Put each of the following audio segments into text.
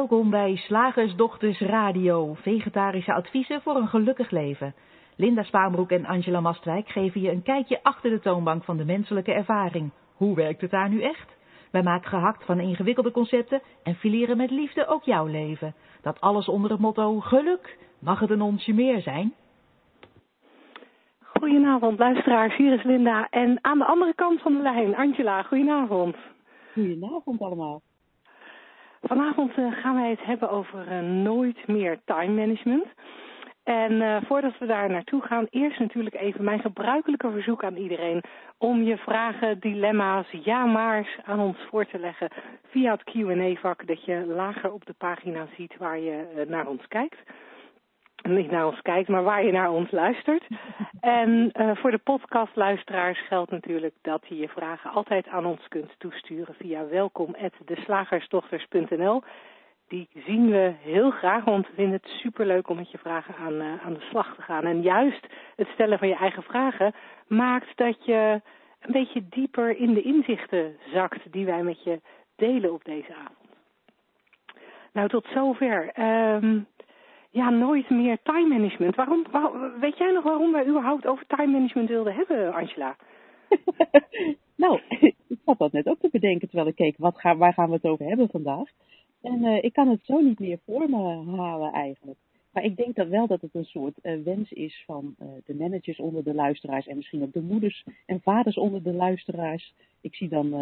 Welkom bij Slagersdochters Radio, vegetarische adviezen voor een gelukkig leven. Linda Spaanbroek en Angela Mastwijk geven je een kijkje achter de toonbank van de menselijke ervaring. Hoe werkt het daar nu echt? Wij maken gehakt van ingewikkelde concepten en fileren met liefde ook jouw leven. Dat alles onder het motto geluk. Mag het een onsje meer zijn? Goedenavond luisteraars, hier is Linda. En aan de andere kant van de lijn, Angela, goedenavond. Goedenavond allemaal. Vanavond uh, gaan wij het hebben over uh, nooit meer time management. En uh, voordat we daar naartoe gaan, eerst natuurlijk even mijn gebruikelijke verzoek aan iedereen om je vragen, dilemma's, ja maar's aan ons voor te leggen via het Q&A-vak dat je lager op de pagina ziet waar je naar ons kijkt niet naar ons kijkt, maar waar je naar ons luistert. En uh, voor de podcastluisteraars geldt natuurlijk dat je je vragen altijd aan ons kunt toesturen via welkom@deslagersdochters.nl. Die zien we heel graag, want we vinden het superleuk om met je vragen aan, uh, aan de slag te gaan. En juist het stellen van je eigen vragen maakt dat je een beetje dieper in de inzichten zakt die wij met je delen op deze avond. Nou, tot zover. Um, ja, nooit meer time management. Waarom, weet jij nog waarom wij überhaupt over time management wilden hebben, Angela? nou, ik zat dat net ook te bedenken terwijl ik keek, wat waar gaan we het over hebben vandaag? En uh, ik kan het zo niet meer voor me halen eigenlijk. Maar ik denk dat wel dat het een soort uh, wens is van uh, de managers onder de luisteraars en misschien ook de moeders en vaders onder de luisteraars. Ik zie dan,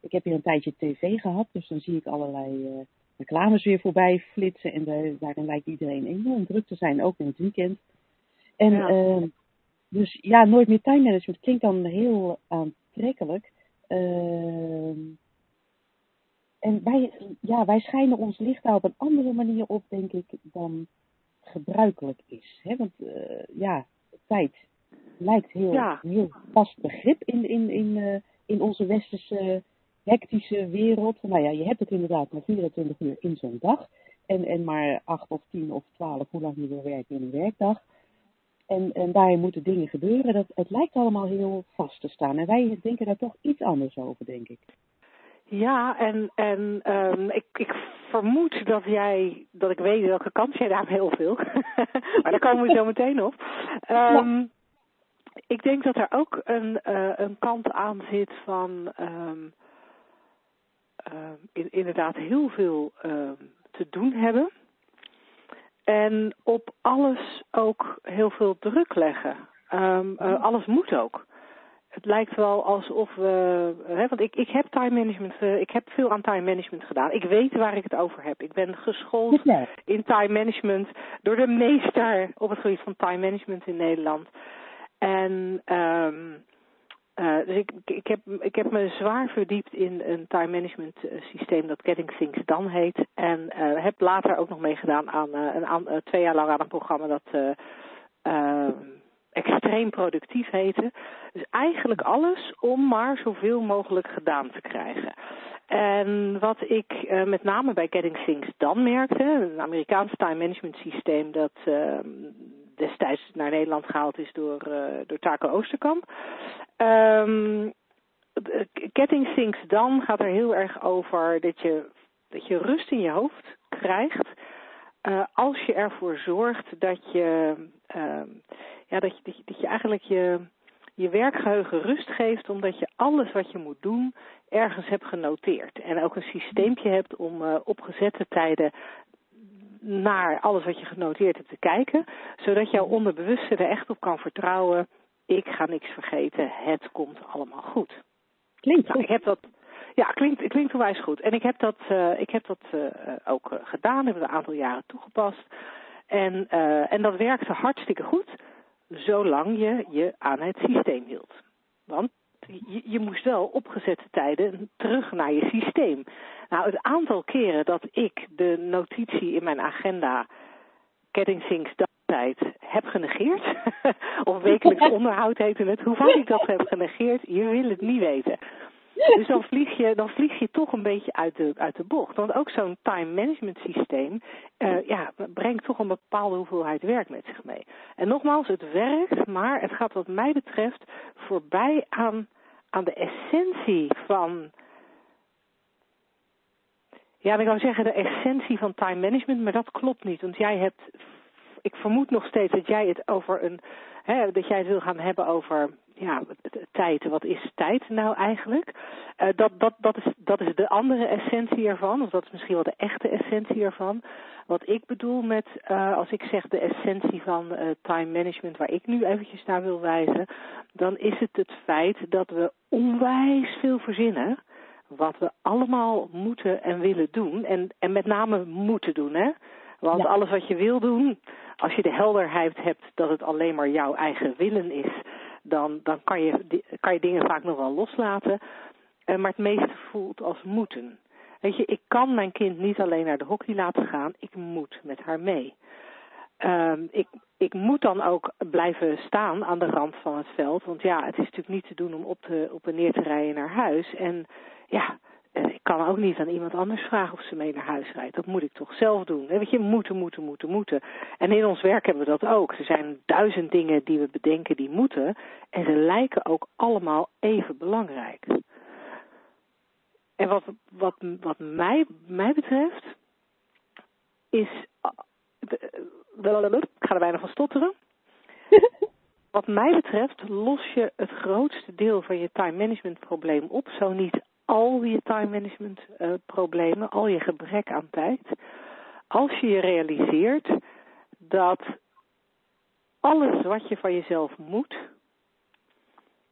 ik heb hier een tijdje tv gehad, dus dan zie ik allerlei reclames weer voorbij flitsen. En de, daarin lijkt iedereen enorm druk te zijn, ook in het weekend. En ja. Uh, dus ja, nooit meer time management klinkt dan heel aantrekkelijk. Uh, en wij, ja, wij schijnen ons licht daar op een andere manier op, denk ik, dan gebruikelijk is. Hè? Want uh, ja, tijd lijkt heel, ja. heel vast begrip in, in, in, uh, in onze westerse hectische wereld. Nou ja, je hebt het inderdaad maar 24 uur in zo'n dag. En, en maar 8 of 10 of 12, hoe lang je wil werken in een werkdag. En, en daarin moeten dingen gebeuren. Dat, het lijkt allemaal heel vast te staan. En wij denken daar toch iets anders over, denk ik. Ja, en, en um, ik, ik vermoed dat jij, dat ik weet welke kant jij daar heel veel. maar daar komen we zo meteen op. Um, ja. Ik denk dat er ook een, uh, een kant aan zit van um, uh, in, inderdaad heel veel uh, te doen hebben. En op alles ook heel veel druk leggen. Um, uh, alles moet ook. Het lijkt wel alsof we. Hè, want ik, ik heb time management. ik heb veel aan time management gedaan. Ik weet waar ik het over heb. Ik ben geschoold ja. in time management door de meester op het gebied van time management in Nederland. En um, uh, dus ik, ik, heb, ik heb me zwaar verdiept in een time management systeem dat Getting Things Done heet. En uh, heb later ook nog meegedaan aan, uh, een, aan twee jaar lang aan een programma dat extreem productief heette. Dus eigenlijk alles om maar zoveel mogelijk gedaan te krijgen. En wat ik met name bij Getting Things dan merkte, een Amerikaans time management systeem dat uh, destijds naar Nederland gehaald is door, uh, door Taco Oosterkamp. Um, Getting Things dan gaat er heel erg over dat je, dat je rust in je hoofd krijgt. als je ervoor zorgt dat je, ja, dat je, dat je, eigenlijk je, je werkgeheugen rust geeft omdat je alles wat je moet doen ergens hebt genoteerd. En ook een systeempje hebt om uh, op gezette tijden naar alles wat je genoteerd hebt te kijken. Zodat jouw onderbewuste er echt op kan vertrouwen. Ik ga niks vergeten. Het komt allemaal goed. Klinkt nou, ik heb dat. Ja, klinkt, klinkt onwijs goed. En ik heb dat, uh, ik heb dat uh, ook gedaan. Heb het een aantal jaren toegepast. En, en dat werkte hartstikke goed. Zolang je je aan het systeem hield. Want je, je, moest wel opgezette tijden terug naar je systeem. Nou, het aantal keren dat ik de notitie in mijn agenda Getting Things tijd heb genegeerd, of wekelijks onderhoud heette het, hoe vaak ik dat heb genegeerd, je wil het niet weten. Dus dan vlieg je, dan vlieg je toch een beetje uit de, uit de bocht. Want ook zo'n time management systeem uh, ja, brengt toch een bepaalde hoeveelheid werk met zich mee. En nogmaals, het werkt, maar het gaat wat mij betreft voorbij aan, aan de essentie van Ja, ik wou zeggen de essentie van time management, maar dat klopt niet. Want jij hebt, ik vermoed nog steeds dat jij het over een, hè, dat jij het wil gaan hebben over, ja, tijd. Wat is tijd nou eigenlijk? Uh, dat, dat, dat, is, dat is de andere essentie ervan, of dat is misschien wel de echte essentie ervan. Wat ik bedoel met, uh, als ik zeg de essentie van uh, time management, waar ik nu eventjes naar wil wijzen, dan is het het feit dat we onwijs veel verzinnen wat we allemaal moeten en willen doen. En, en met name moeten doen, hè? Want alles wat je wil doen, als je de helderheid hebt dat het alleen maar jouw eigen willen is, dan, dan kan, je, kan je dingen vaak nog wel loslaten. Uh, maar het meeste voelt als moeten. Weet je, ik kan mijn kind niet alleen naar de hockey laten gaan, ik moet met haar mee. Um, ik, ik moet dan ook blijven staan aan de rand van het veld. Want ja, het is natuurlijk niet te doen om op, te, op en neer te rijden naar huis. En ja, eh, ik kan ook niet aan iemand anders vragen of ze mee naar huis rijdt. Dat moet ik toch zelf doen. Weet je, moeten, moeten, moeten, moeten. En in ons werk hebben we dat ook. Er zijn duizend dingen die we bedenken die moeten. En ze lijken ook allemaal even belangrijk. En wat, wat, wat mij, mij betreft is. Ik ga er bijna van stotteren. Wat mij betreft los je het grootste deel van je time management probleem op, zo niet al je time management uh, problemen, al je gebrek aan tijd, als je je realiseert dat alles wat je van jezelf moet,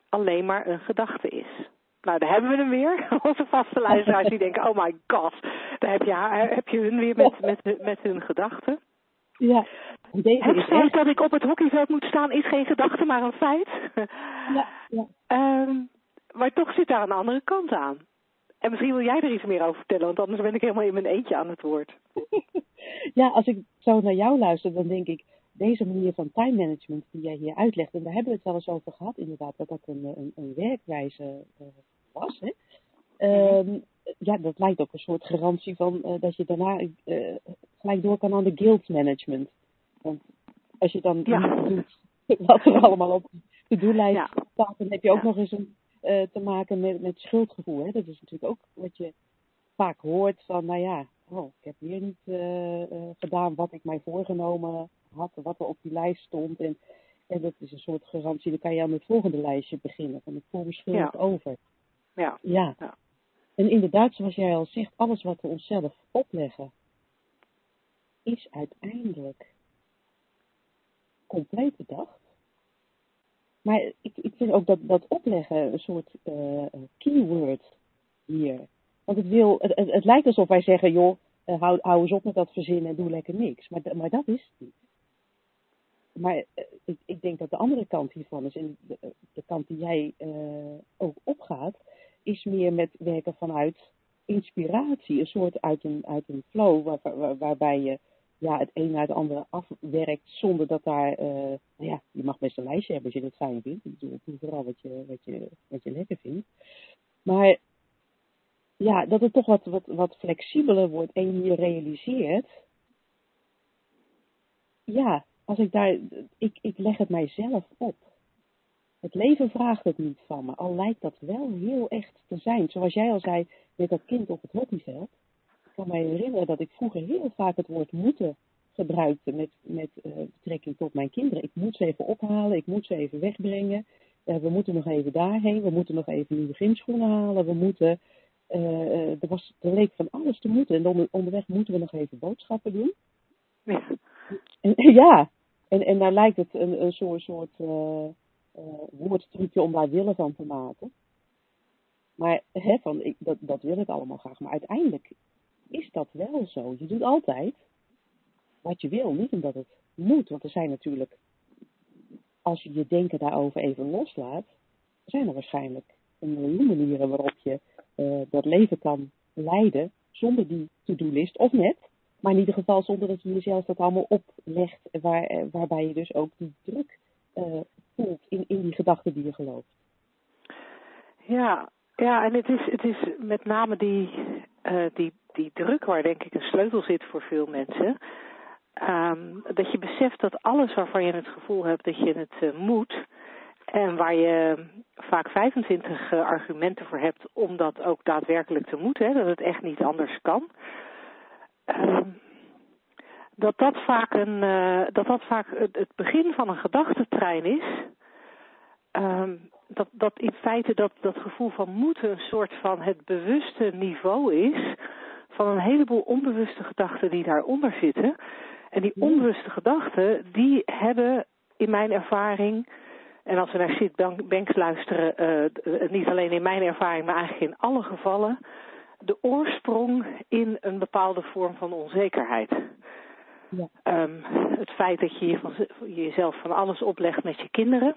alleen maar een gedachte is. Nou, daar hebben we hem weer. Onze vaste luisteraars die denken, oh my god, daar heb je, heb je hun weer met, met, met hun gedachten. Ja. Deze het feit dat ik op het hockeyveld moet staan is geen gedachte, maar een feit. Ja, ja. Um, maar toch zit daar een andere kant aan. En misschien wil jij er iets meer over vertellen, want anders ben ik helemaal in mijn eentje aan het woord. ja, als ik zo naar jou luister, dan denk ik, deze manier van time management die jij hier uitlegt, en daar hebben we het wel eens over gehad inderdaad, dat dat een, een, een werkwijze uh, was. Hè? Uh, ja, dat lijkt ook een soort garantie van uh, dat je daarna uh, gelijk door kan aan de guild management. Want als je dan ja. doet wat er allemaal op de doellijst ja. staat, dan heb je ook ja. nog eens een uh, te maken met, met schuldgevoel. Hè? Dat is natuurlijk ook wat je vaak hoort van, nou ja, oh, ik heb weer niet uh, uh, gedaan wat ik mij voorgenomen had, wat er op die lijst stond. En, en dat is een soort garantie, dan kan je aan het volgende lijstje beginnen. Van ik voel me schuldig ja. over. Ja. ja. ja. En inderdaad, zoals jij al zegt, alles wat we onszelf opleggen, is uiteindelijk compleet bedacht. Maar ik, ik vind ook dat, dat opleggen een soort uh, keyword hier. Want het, wil, het, het, lijkt alsof wij zeggen, joh, uh, hou, hou eens op met dat verzinnen en doe lekker niks. Maar, maar dat is het niet. Maar uh, ik, ik, denk dat de andere kant hiervan is, en de, kant die jij ook opgaat, is meer met werken vanuit inspiratie. Een soort uit een, uit een flow waar, waar, waarbij je ja, het een naar het andere afwerkt zonder dat daar, nou ja, je mag best een lijstje hebben als je dat fijn vindt. Doe vooral wat je, wat, je, wat je lekker vindt. Maar ja, dat het toch wat, wat, wat flexibeler wordt en je realiseert, ja, als ik daar, ik, ik leg het mijzelf op. Het leven vraagt het niet van me, al lijkt dat wel heel echt te zijn. Zoals jij al zei met dat kind op het hockeyveld kan mij herinneren dat ik vroeger heel vaak het woord moeten gebruikte met, met uh, betrekking tot mijn kinderen. Ik moet ze even ophalen, ik moet ze even wegbrengen. Uh, we moeten nog even daarheen, we moeten nog even nieuwe gymschoenen halen, we moeten... Uh, er, was, er leek van alles te moeten. En onder, onderweg moeten we nog even boodschappen doen. Ja. En, ja, en, en daar lijkt het een, een soort, soort woordtrucje om daar willen van te maken. Maar hè, van, ik, dat, dat wil ik allemaal graag. Maar uiteindelijk is dat wel zo. Je doet altijd wat je wil, niet omdat het moet. Want er zijn natuurlijk, als je je denken daarover even loslaat, zijn er waarschijnlijk een miljoen manieren waarop je uh, dat leven kan leiden zonder die to-do-list. Of net, maar in ieder geval zonder dat je jezelf dat allemaal oplegt, waar, waarbij je dus ook die druk uh, voelt in, in die gedachten die je gelooft. Ja, ja, en het is, het is met name die, die die druk waar denk ik een sleutel zit voor veel mensen. Um, dat je beseft dat alles waarvan je het gevoel hebt dat je het uh, moet, En waar je vaak 25 argumenten voor hebt om dat ook daadwerkelijk te moeten, hè, dat het echt niet anders kan. Ehm, dat dat vaak, een, dat dat vaak het, begin van een gedachtentrein is. Ehm, dat, dat in feite dat, dat gevoel van moeten een soort van het bewuste niveau is van een heleboel onbewuste gedachten die daaronder zitten. En die onbewuste gedachten, die hebben in mijn ervaring, en als we naar Sid Banks luisteren, uh, niet alleen in mijn ervaring, maar eigenlijk in alle gevallen, de oorsprong in een bepaalde vorm van onzekerheid. Ja. Um, het feit dat je, je van, jezelf van alles oplegt met je kinderen.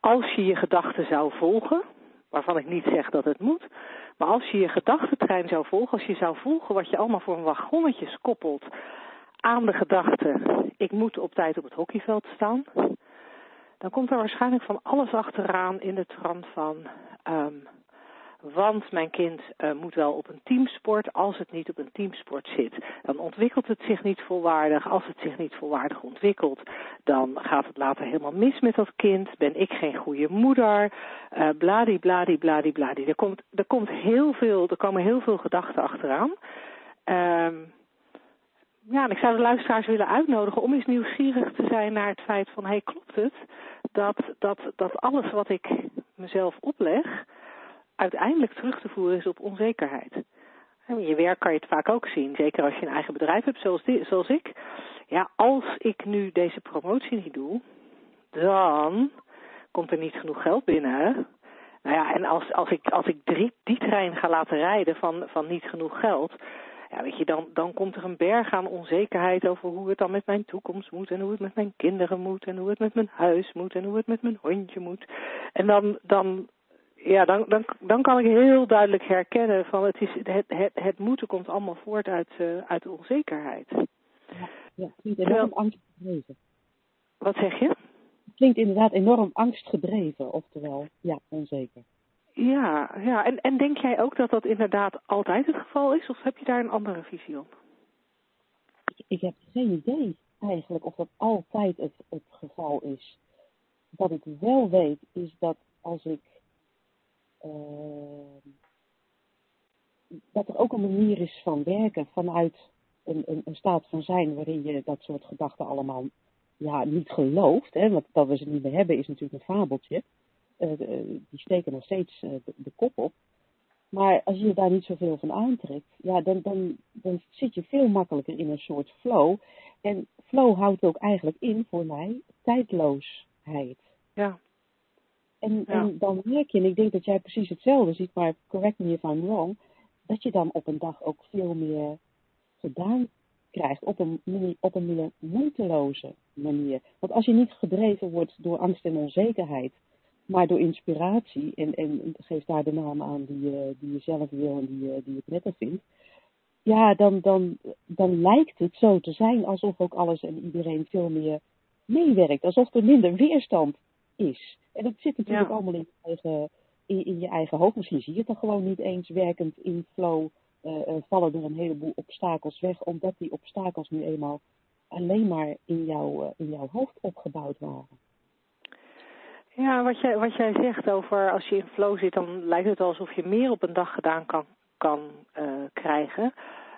Als je je gedachten zou volgen, waarvan ik niet zeg dat het moet, maar als je je gedachtentrein zou volgen, als je zou volgen wat je allemaal voor een wagonnetjes koppelt aan de gedachte, ik moet op tijd op het hockeyveld staan, dan komt er waarschijnlijk van alles achteraan in de trant van, um, want mijn kind uh, moet wel op een teamsport. Als het niet op een teamsport zit, dan ontwikkelt het zich niet volwaardig. Als het zich niet volwaardig ontwikkelt, dan gaat het later helemaal mis met dat kind. Ben ik geen goede moeder? Uh, bladi, bladi, bladi, bladi. Er komt, er komt heel veel, er komen heel veel gedachten achteraan. Um, ja, en ik zou de luisteraars willen uitnodigen om eens nieuwsgierig te zijn naar het feit van, hé, hey, klopt het dat, dat, dat alles wat ik mezelf opleg, uiteindelijk terug te voeren is op onzekerheid. In je werk kan je het vaak ook zien, zeker als je een eigen bedrijf hebt zoals, zoals ik. Ja, als ik nu deze promotie niet doe, dan komt er niet genoeg geld binnen. Nou ja, en als, als ik, als ik drie, die trein ga laten rijden van, van niet genoeg geld, ja, weet je, dan, dan komt er een berg aan onzekerheid over hoe het dan met mijn toekomst moet en hoe het met mijn kinderen moet en hoe het met mijn huis moet en hoe het met mijn hondje moet. En dan, dan ja, dan, dan, dan kan ik heel duidelijk herkennen van het, is, het, het, het moeten komt allemaal voort uit, uh, uit de onzekerheid. Ja, ja klinkt enorm angstgedreven. Wat zeg je? Het klinkt inderdaad enorm angstgedreven, oftewel, ja, onzeker. Ja, ja. En, en denk jij ook dat dat inderdaad altijd het geval is, of heb je daar een andere visie op? Ik, ik heb geen idee eigenlijk of dat altijd het, het geval is. Wat ik wel weet is dat als ik dat er ook een manier is van werken vanuit een, een, een, staat van zijn waarin je dat soort gedachten allemaal ja, niet gelooft. Hè, want dat we ze niet meer hebben is natuurlijk een fabeltje. Uh, die steken nog steeds de, de, kop op. Maar als je daar niet zoveel van aantrekt, ja, dan, dan, dan zit je veel makkelijker in een soort flow. En flow houdt ook eigenlijk in voor mij tijdloosheid. Ja. En, en dan merk je, en ik denk dat jij precies hetzelfde ziet, maar correct me if I'm wrong, dat je dan op een dag ook veel meer gedaan krijgt op een, op een meer moeiteloze manier. Want als je niet gedreven wordt door angst en onzekerheid, maar door inspiratie, en, en geef daar de naam aan die je, die je zelf wil en die, je, die je prettig vindt, ja, dan, dan, dan lijkt het zo te zijn alsof ook alles en iedereen veel meer meewerkt. Alsof er minder weerstand is. En dat zit natuurlijk allemaal in je, eigen, in, in, je eigen hoofd. Misschien zie je het dan gewoon niet eens werkend in flow. Uh, vallen er een heleboel obstakels weg, omdat die obstakels nu eenmaal alleen maar in, jou, uh, in jouw hoofd opgebouwd waren. Ja, wat jij, wat jij zegt over als je in flow zit, dan lijkt het alsof je meer op een dag gedaan kan, kan uh, krijgen.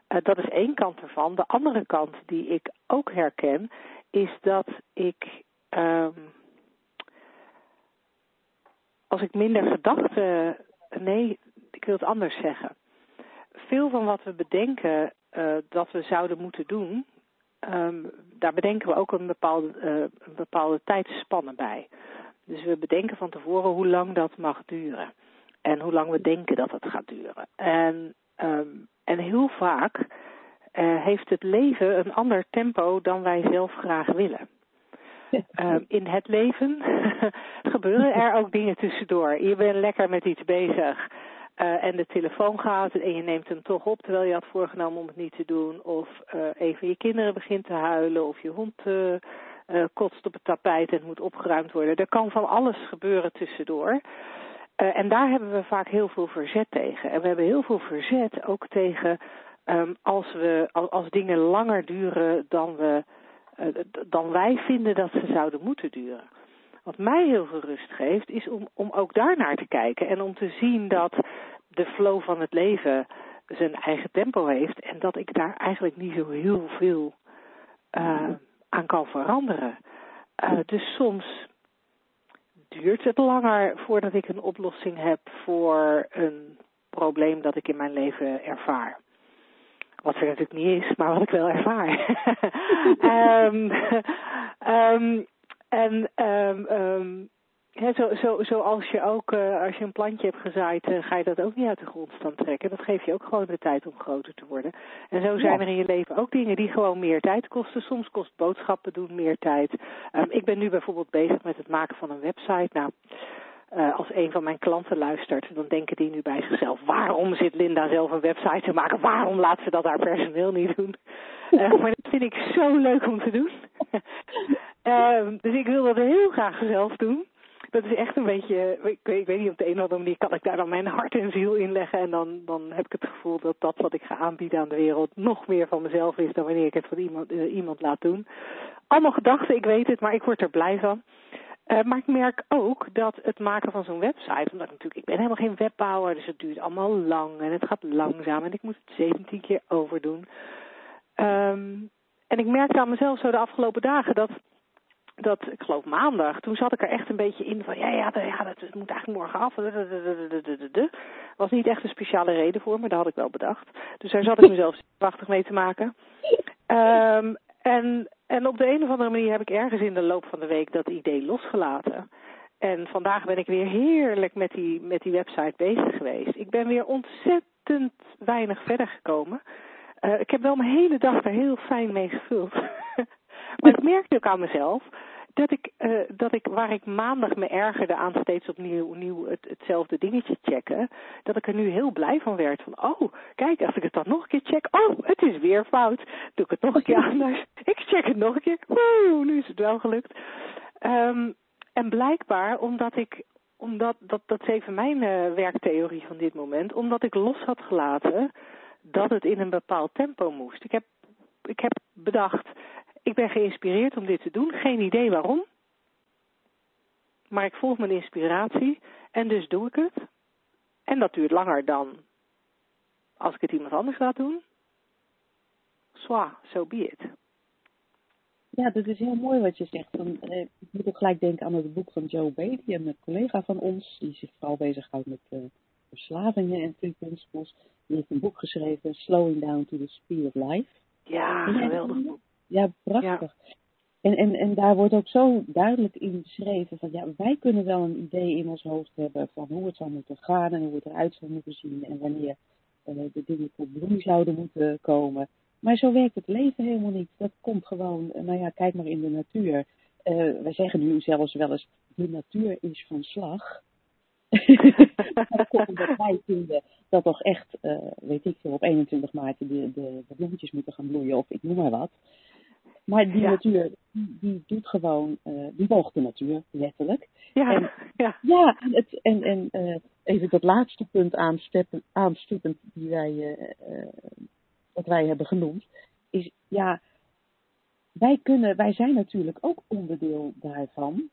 dat is één kant ervan. De andere kant die ik ook herken, is dat ik um, als ik minder gedachten. Nee, ik wil het anders zeggen. Veel van wat we bedenken uh, dat we zouden moeten doen, um, daar bedenken we ook een bepaalde, uh, een bepaalde tijdsspanne bij. Dus we bedenken van tevoren hoe lang dat mag duren. En hoe lang we denken dat het gaat duren. En, um, en heel vaak heeft het leven een ander tempo dan wij zelf graag willen. Uh, in het leven gebeuren er ook dingen tussendoor. Je bent lekker met iets bezig uh, en de telefoon gaat en je neemt hem toch op terwijl je had voorgenomen om het niet te doen. Of een van je kinderen begint te huilen of je hond kotst op het tapijt en het moet opgeruimd worden. Er kan van alles gebeuren tussendoor. en daar hebben we vaak heel veel verzet tegen. En we hebben heel veel verzet ook tegen um, als, we, als dingen langer duren dan we dan wij vinden dat ze zouden moeten duren. wat mij heel veel rust geeft, is om, om ook daar naar te kijken. En om te zien dat de flow van het leven zijn eigen tempo heeft. En dat ik daar eigenlijk niet zo heel veel uh, aan kan veranderen. Uh, dus soms duurt het langer voordat ik een oplossing heb voor een probleem dat ik in mijn leven ervaar. Wat er natuurlijk niet is, maar wat ik wel ervaar. um, um, en um, He, zo, zo, zoals je ook, uh, als je een plantje hebt gezaaid, uh, ga je dat ook niet uit de grondstand trekken. Dat geeft je ook gewoon de tijd om groter te worden. En zo zijn er in je leven ook dingen die gewoon meer tijd kosten. Soms kost boodschappen doen meer tijd. Um, ik ben nu bijvoorbeeld bezig met het maken van een website. Nou, uh, als een van mijn klanten luistert, dan denken die nu bij zichzelf: waarom zit Linda zelf een website te maken? Waarom laat ze dat haar personeel niet doen? maar dat vind ik zo leuk om te doen. dus ik wil dat heel graag zelf doen dat is echt een beetje, ik weet, niet, op de een of andere manier kan ik daar dan mijn hart en ziel in leggen. En dan, dan heb ik het gevoel dat dat wat ik ga aanbieden aan de wereld nog meer van mezelf is dan wanneer ik het van iemand, uh, iemand laat doen. Allemaal gedachten, ik weet het, maar ik word er blij van. Uh, maar ik merk ook dat het maken van zo'n website, omdat ik natuurlijk, ik ben helemaal geen webbouwer, dus het duurt allemaal lang en het gaat langzaam en ik moet het 17 keer overdoen. Um, en ik merkte aan mezelf zo de afgelopen dagen dat dat, ik geloof maandag, toen zat ik er echt een beetje in van, ja, ja, ja dat, moet eigenlijk morgen af. Was niet echt een speciale reden voor me, dat had ik wel bedacht. Dus daar zat ik mezelf prachtig mee te maken. Um, en, en op de een of andere manier heb ik ergens in de loop van de week dat idee losgelaten. En vandaag ben ik weer heerlijk met die, met die website bezig geweest. Ik ben weer ontzettend weinig verder gekomen. Uh, ik heb wel mijn hele dag er heel fijn mee gevuld. Maar ik merkte ook aan mezelf dat ik, uh, dat ik, waar ik maandag me ergerde aan steeds opnieuw nieuw het, hetzelfde dingetje checken, dat ik er nu heel blij van werd. Van, oh, kijk, als ik het dan nog een keer check, oh, het is weer fout. Doe ik het nog een keer anders. Ik check het nog een keer. Woe, nu is het wel gelukt. Um, en blijkbaar, omdat ik, omdat, dat, dat is even mijn uh, werktheorie van dit moment, omdat ik los had gelaten dat het in een bepaald tempo moest. Ik heb, ik heb bedacht, ik ben geïnspireerd om dit te doen. Geen idee waarom. Maar ik volg mijn inspiratie en dus doe ik het. En dat duurt langer dan als ik het iemand anders laat doen. Zwa, so be it. Ja, dat is heel mooi wat je zegt. Dan, eh, ik moet ook gelijk denken aan het boek van Joe Beatty, een collega van ons, die zich vooral bezighoudt met uh, verslavingen en three principles. Die heeft een boek geschreven, Slowing Down to the Speed of Life. Ja, geweldig boek. Ja, prachtig. En, en, en daar wordt ook zo duidelijk in beschreven van ja, wij kunnen wel een idee in ons hoofd hebben van hoe het zou moeten gaan en hoe het eruit zou moeten zien en wanneer uh, de dingen tot bloei zouden moeten komen. Maar zo werkt het leven helemaal niet. Dat komt gewoon, uh, nou ja, kijk maar in de natuur. Uh, wij zeggen nu zelfs wel eens, de natuur is van slag. dat komt omdat wij vinden dat toch echt, weet ik veel, op 21 maart de, de, de bloemetjes moeten gaan bloeien of ik noem maar wat. Maar die natuur, die, doet gewoon, uh, die volgt de natuur, letterlijk. Ja, en, ja. Ja, en, het, en, en uh, even dat laatste punt aanstippend die wij, wat wij hebben genoemd, is ja, wij kunnen, wij zijn natuurlijk ook onderdeel daarvan,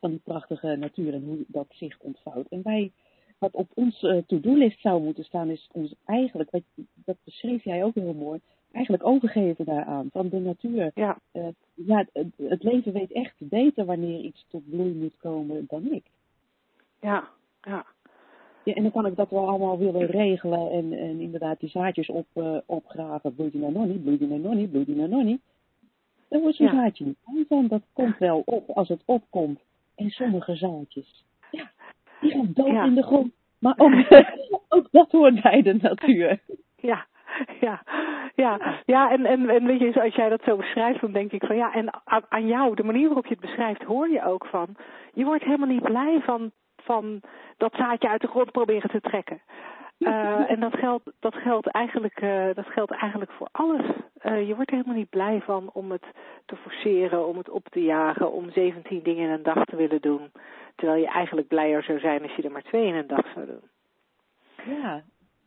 van die prachtige natuur en hoe dat zich ontvouwt. En wij, wat op ons to-do-list zou moeten staan, is ons eigenlijk, wat, dat beschreef jij ook heel mooi, eigenlijk overgeven daaraan. Van de natuur. Ja. Uh, ja, het, het, leven weet echt beter wanneer iets tot bloei moet komen dan ik. Ja, ja. ja en dan kan ik dat wel allemaal willen regelen en, en inderdaad die zaadjes op, uh, opgraven. Bloeit die nou nog niet, bloeit die nou nog niet, bloeit die nou nog niet. Daar wordt zo'n ja. zaadje niet van. Dat komt wel op als het opkomt. En sommige zaadjes, ja, die gaan dood ja. in de grond. Maar ook, ook dat hoort bij de natuur. Ja, ja, ja, ja en, en, en weet je, als jij dat zo beschrijft, dan denk ik van ja, en aan, aan jou, de manier waarop je het beschrijft, hoor je ook van, je wordt helemaal niet blij van, van dat zaadje uit de grond proberen te trekken. Uh, en dat geldt, dat geldt eigenlijk, uh, dat geldt eigenlijk voor alles. Uh, je wordt er helemaal niet blij van om het te forceren, om het op te jagen, om 17 dingen in een dag te willen doen. Terwijl je eigenlijk blijer zou zijn als je er maar twee in een dag zou doen. Ja,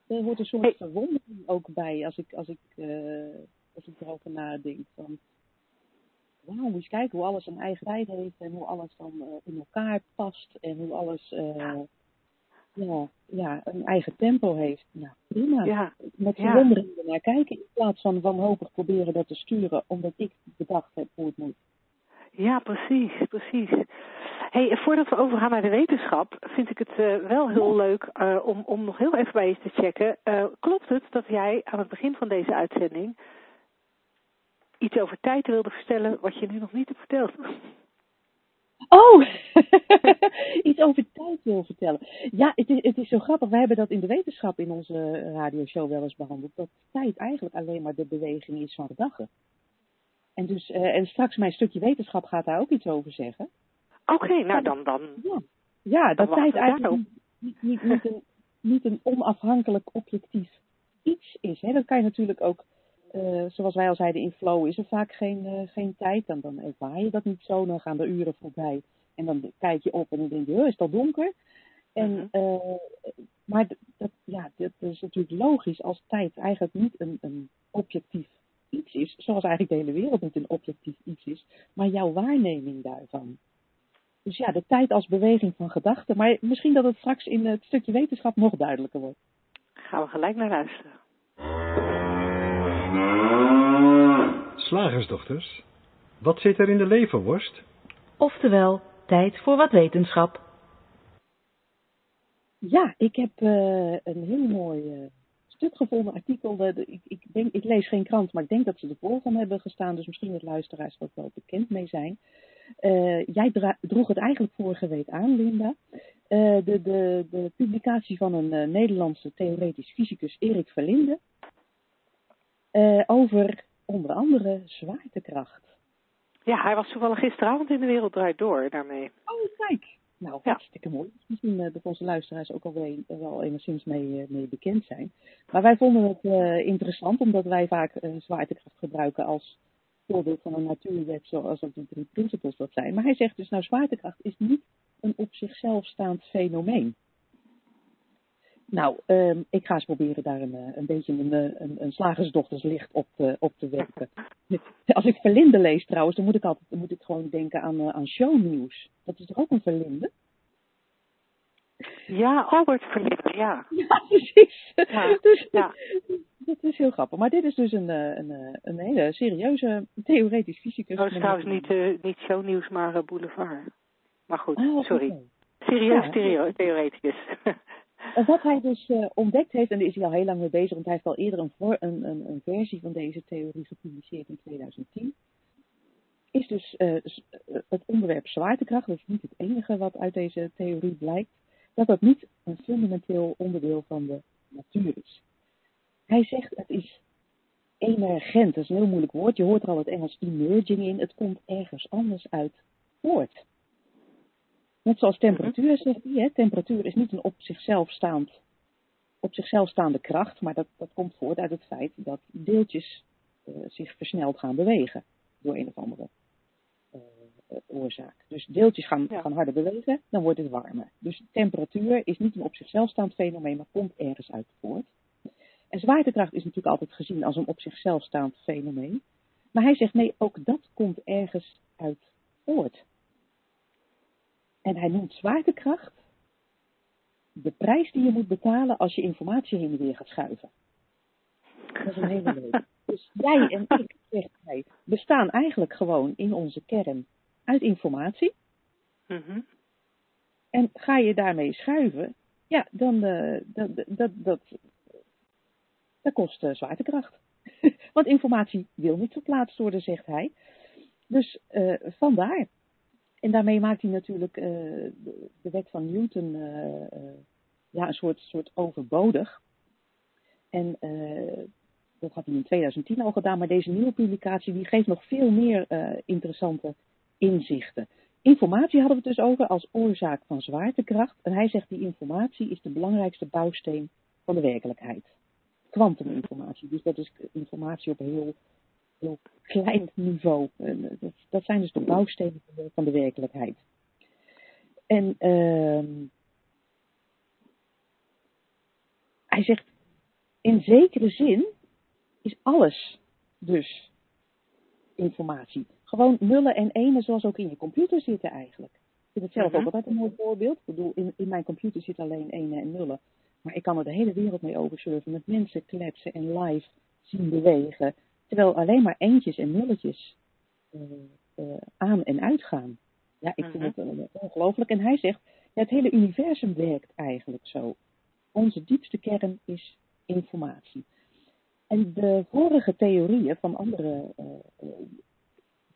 er hoort een soort hey. verwondering ook bij als ik, als ik, als ik erover nadenk. Van, wauw, moet je kijken hoe alles een eigen tijd heeft en hoe alles dan eh, in elkaar past en hoe alles ja, ja, een eigen tempo heeft. Nou, prima. Ja. Met Ja. verwondering ernaar kijken in plaats van wanhopig proberen dat te sturen omdat ik bedacht heb hoe het moet. Ja, precies, precies. Hey, voordat we overgaan naar de wetenschap, vind ik het eh, wel heel leuk eh, om, om nog heel even bij je te checken. Eh, klopt het dat jij aan het begin van deze uitzending iets over tijd wilde vertellen wat je nu nog niet hebt verteld? Oh, iets over tijd wil vertellen. Ja, het is, het is zo grappig. We hebben dat in de wetenschap in onze radioshow wel eens behandeld. Dat tijd eigenlijk alleen maar de beweging is van gedachten. En, dus, eh, en straks mijn stukje wetenschap gaat daar ook iets over zeggen. Oké, nou dan, dan. Ja, ja dat tijd eigenlijk daarop. niet, niet, niet, een, niet een onafhankelijk objectief iets is. Hè. Dat kan je natuurlijk ook, eh, zoals wij al zeiden, in flow is er vaak geen, eh, geen tijd. Dan, dan ervaar je dat niet zo, dan gaan de uren voorbij. En dan kijk je op en dan denk je, "Oh, is het al donker? En, Mhm. eh, maar dat, ja, dat is natuurlijk logisch als tijd eigenlijk niet een, een objectief iets is, zoals eigenlijk de hele wereld niet een objectief iets is, maar jouw waarneming daarvan. Dus ja, de tijd als beweging van gedachten. Maar misschien dat het straks in het stukje wetenschap nog duidelijker wordt. Gaan we gelijk naar luisteren. Slagersdochters, wat zit er in de leverworst? Oftewel, tijd voor wat wetenschap. Ja, ik heb eh, een heel mooi eh, stuk gevonden, artikel. De, de- ik, ik, denk, ik lees geen krant, maar ik denk dat ze ervoor van hebben gestaan. Dus misschien dat luisteraars er ook wel bekend mee zijn. Eh, jij droeg het eigenlijk vorige week aan, Linda. Eh, de, de, de publicatie van een eh, Nederlandse theoretisch fysicus, Erik Verlinde. Eh, over onder andere zwaartekracht. Ja, hij was toevallig gisteravond in de wereld draait door daarmee. Oh, kijk. Nou, Ja. hartstikke mooi. Misschien eh, dat onze luisteraars ook alweer wel, wel enigszins mee, eh, mee bekend zijn. Maar wij vonden het eh, interessant, omdat wij vaak eh, zwaartekracht gebruiken als voorbeeld van een natuurwet, zoals ook de drie principles dat zijn. Maar hij zegt dus, nou, zwaartekracht is niet een op zichzelf staand fenomeen. Nou, ehm, ik ga eens proberen daar een, eh, een beetje een, eh, een, een slagersdochterslicht op te, op te werpen. Als ik verlinde lees trouwens, dan moet ik altijd dan moet ik gewoon denken aan, aan shownieuws. Dat is toch ook een verlinde? Ja, Albert Verlinde, ja. Ja, precies. Ja, dus ja. dat is heel grappig. Maar dit is dus een, een, een hele serieuze theoretisch fysicus. Dat is trouwens niet, niet shownieuws, maar boulevard. Maar goed, Oh, sorry. oké. Serieus Ja. theo- theoreticus. Wat hij dus eh, ontdekt heeft, en daar is hij al heel lang mee bezig, want hij heeft al eerder een, een, een, versie van deze theorie gepubliceerd in 2010, is dus eh, eh, het onderwerp zwaartekracht, dat is niet het enige wat uit deze theorie blijkt, dat dat niet een fundamenteel onderdeel van de natuur is. Hij zegt het is emergent, dat is een heel moeilijk woord, je hoort er al het Engels emerging in, het komt ergens anders uit voort. Net zoals temperatuur, zegt hij. Hè? Temperatuur is niet een op zichzelf, staand, op zichzelf staande kracht, maar dat, dat komt voort uit het feit dat deeltjes eh, zich versneld gaan bewegen door een of andere eh, eh, oorzaak. Dus deeltjes gaan, Ja. gaan harder bewegen, dan wordt het warmer. Dus temperatuur is niet een op zichzelf staand fenomeen, maar komt ergens uit voort. En zwaartekracht is natuurlijk altijd gezien als een op zichzelf staand fenomeen. Maar hij zegt nee, ook dat komt ergens uit voort. En hij noemt zwaartekracht de prijs die je moet betalen als je informatie heen en weer gaat schuiven. Dat is een hele leuke. Dus jij en ik, zegt hij, bestaan eigenlijk gewoon in onze kern uit informatie. Mhm. En ga je daarmee schuiven, ja, dan eh, dat, dat, dat, dat kost eh, zwaartekracht. Want informatie wil niet verplaatst worden, zegt hij. Dus eh, vandaar. En daarmee maakt hij natuurlijk eh, de, wet van Newton eh, eh, ja, een soort, soort overbodig. En dat had hij in 2010 al gedaan, maar deze nieuwe publicatie die geeft nog veel meer interessante inzichten. Informatie hadden we het dus over als oorzaak van zwaartekracht. En hij zegt die informatie is de belangrijkste bouwsteen van de werkelijkheid. Kwantuminformatie. Dus dat is informatie op heel, heel klein niveau. Eh, dat, dat zijn dus de bouwstenen van de, van de werkelijkheid. En ehm hij zegt, in zekere zin is alles dus informatie. Gewoon nullen en enen zoals ook in je computer zitten eigenlijk. Ik vind het zelf ook altijd een mooi voorbeeld. Ik bedoel, in, in mijn computer zit alleen enen en nullen. Maar ik kan er de hele wereld mee oversurfen. Met mensen kletsen en live zien bewegen. Terwijl alleen maar eentjes en nulletjes eh, eh, aan en uitgaan. Ja, ik vind Mhm. het eh, ongelooflijk. En hij zegt, ja, het hele universum werkt eigenlijk zo. Onze diepste kern is informatie. En de vorige theorieën van andere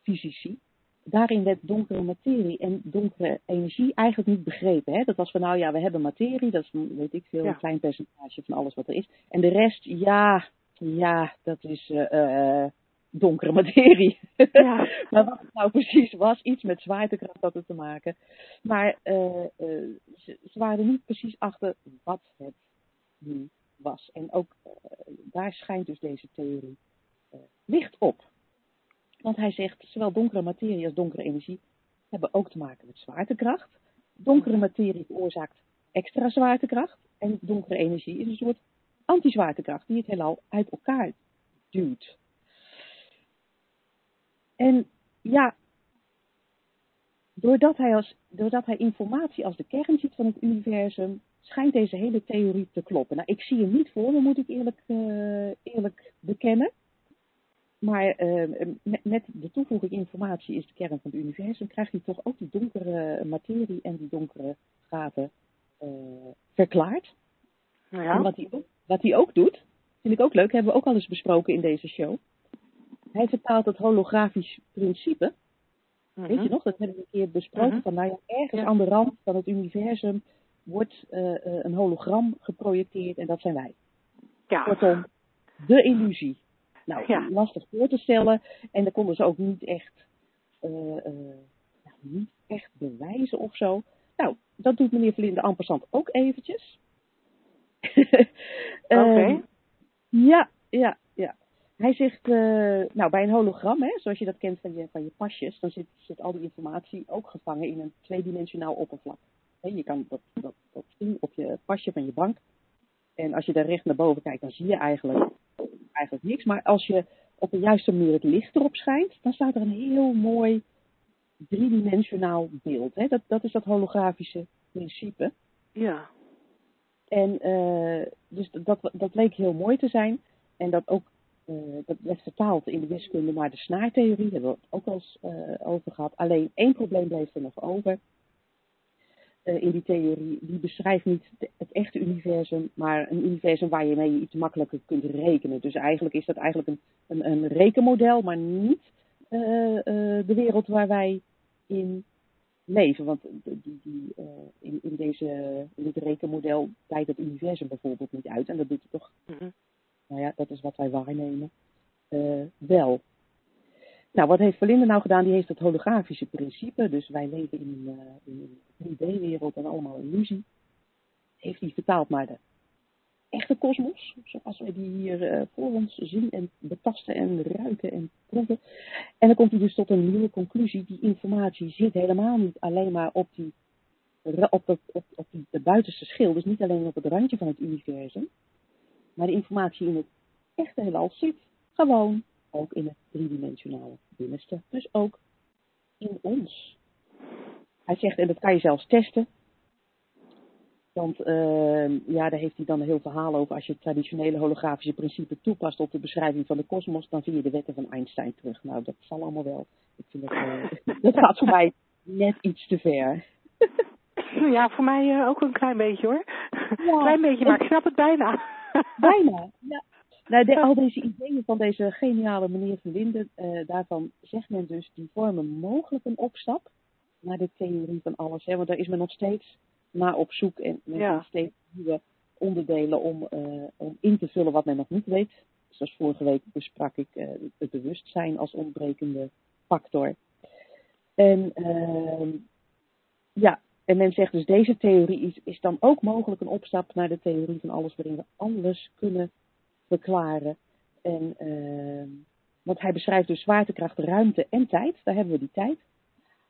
fysici, daarin werd donkere materie en donkere energie eigenlijk niet begrepen. Hè? Dat was van, nou ja, we hebben materie, dat is, weet ik veel, Ja. een klein percentage van alles wat er is. En de rest, ja, ja, dat is eh, eh, donkere materie. Ja. maar wat het nou precies was, iets met zwaartekracht had het te maken. Maar eh, ze, ze waren niet precies achter wat het nu was. En ook daar schijnt dus deze theorie licht op. Want hij zegt, zowel donkere materie als donkere energie hebben ook te maken met zwaartekracht. Donkere materie veroorzaakt extra zwaartekracht. En donkere energie is een soort anti-zwaartekracht die het heelal uit elkaar duwt. En ja, doordat hij, als, doordat hij informatie als de kern ziet van het universum, schijnt deze hele theorie te kloppen. Nou, ik zie hem niet voor me, moet ik eerlijk, eh, eerlijk bekennen. Maar eh, met, met de toevoeging informatie is de kern van het universum, krijgt hij toch ook die donkere materie en die donkere gaten eh, verklaard. En Ja. wat hij, ook, wat hij ook doet, vind ik ook leuk, hebben we ook al eens besproken in deze show. Hij vertaalt het holografisch principe. Weet je Mhm. nog, dat hebben we een keer besproken. Mhm. Van nou ja, ergens Ja. aan de rand van het universum wordt eh, eh, een hologram geprojecteerd en dat zijn wij. Ja. Kortom, de illusie. Nou, Ja. lastig voor te stellen. En dat konden ze ook niet echt, nou, niet echt bewijzen of zo. Nou, dat doet meneer Verlinde Ampersand ook eventjes. Oké. Ehm, ja, ja, ja. Hij zegt, eh, nou bij een hologram, hè, zoals je dat kent van je, van je pasjes, dan zit, zit al die informatie ook gevangen in een tweedimensionaal oppervlak. Je kan dat, dat, dat zien op je pasje van je bank. En als je daar recht naar boven kijkt, dan zie je eigenlijk, eigenlijk niks. Maar als je op de juiste manier het licht erop schijnt, dan staat er een heel mooi driedimensionaal beeld. Hè. Dat, dat is dat holografische principe. Ja. En eh, dus dat, dat leek heel mooi te zijn. En dat ook eh, dat werd vertaald in de wiskunde naar de snaartheorie. Hebben we het ook al eens eh, over gehad. Alleen één probleem bleef er nog over. in die theorie. Die beschrijft niet het echte universum, maar een universum waar je mee iets makkelijker kunt rekenen. Dus eigenlijk is dat eigenlijk een, een, een rekenmodel, maar niet de wereld waar wij in leven. Want die, die, eh, in, in, deze, in dit rekenmodel leidt het universum bijvoorbeeld niet uit. En dat doet het toch, nou ja, dat is wat wij waarnemen, eh, wel. Nou, wat heeft Verlinde nou gedaan? Die heeft het holografische principe. Dus wij leven in een, eh, in een 3D-wereld en allemaal illusie. Heeft hij vertaald naar de echte kosmos. Zoals wij die hier eh, voor ons zien en betasten en ruiken en proeven. En dan komt hij dus tot een nieuwe conclusie. Die informatie zit helemaal niet alleen maar op, die, op, dat, op, op de buitenste schil. Dus niet alleen op het randje van het universum. Maar de informatie in het echte heelal zit gewoon ook in het driedimensionale binnenste. Dus ook in ons. Hij zegt, en dat kan je zelfs testen. Want eh, ja, daar heeft hij dan een heel verhaal over. Als je het traditionele holografische principe toepast op de beschrijving van de kosmos, dan vind je de wetten van Einstein terug. Nou, dat zal allemaal wel. Ik vind dat, eh, dat gaat voor mij net iets te ver. Ja, voor mij eh, ook een klein beetje hoor. Ja. Klein beetje, maar ik snap het bijna. Bijna. Ja. Nou, de, al deze ideeën van deze geniale meneer Van Linden, eh, daarvan zegt men dus, die vormen mogelijk een opstap naar de theorie van alles. Hè? Want daar is men nog steeds naar op zoek en Ja. vindt steeds nieuwe onderdelen om, eh, om in te vullen wat men nog niet weet. Zoals vorige week besprak ik eh, het bewustzijn als ontbrekende factor. En ehm, ja, en men zegt dus deze theorie is, is dan ook mogelijk een opstap naar de theorie van alles waarin we alles kunnen verklaren. En, ehm, want hij beschrijft dus zwaartekracht, ruimte en tijd, daar hebben we die tijd,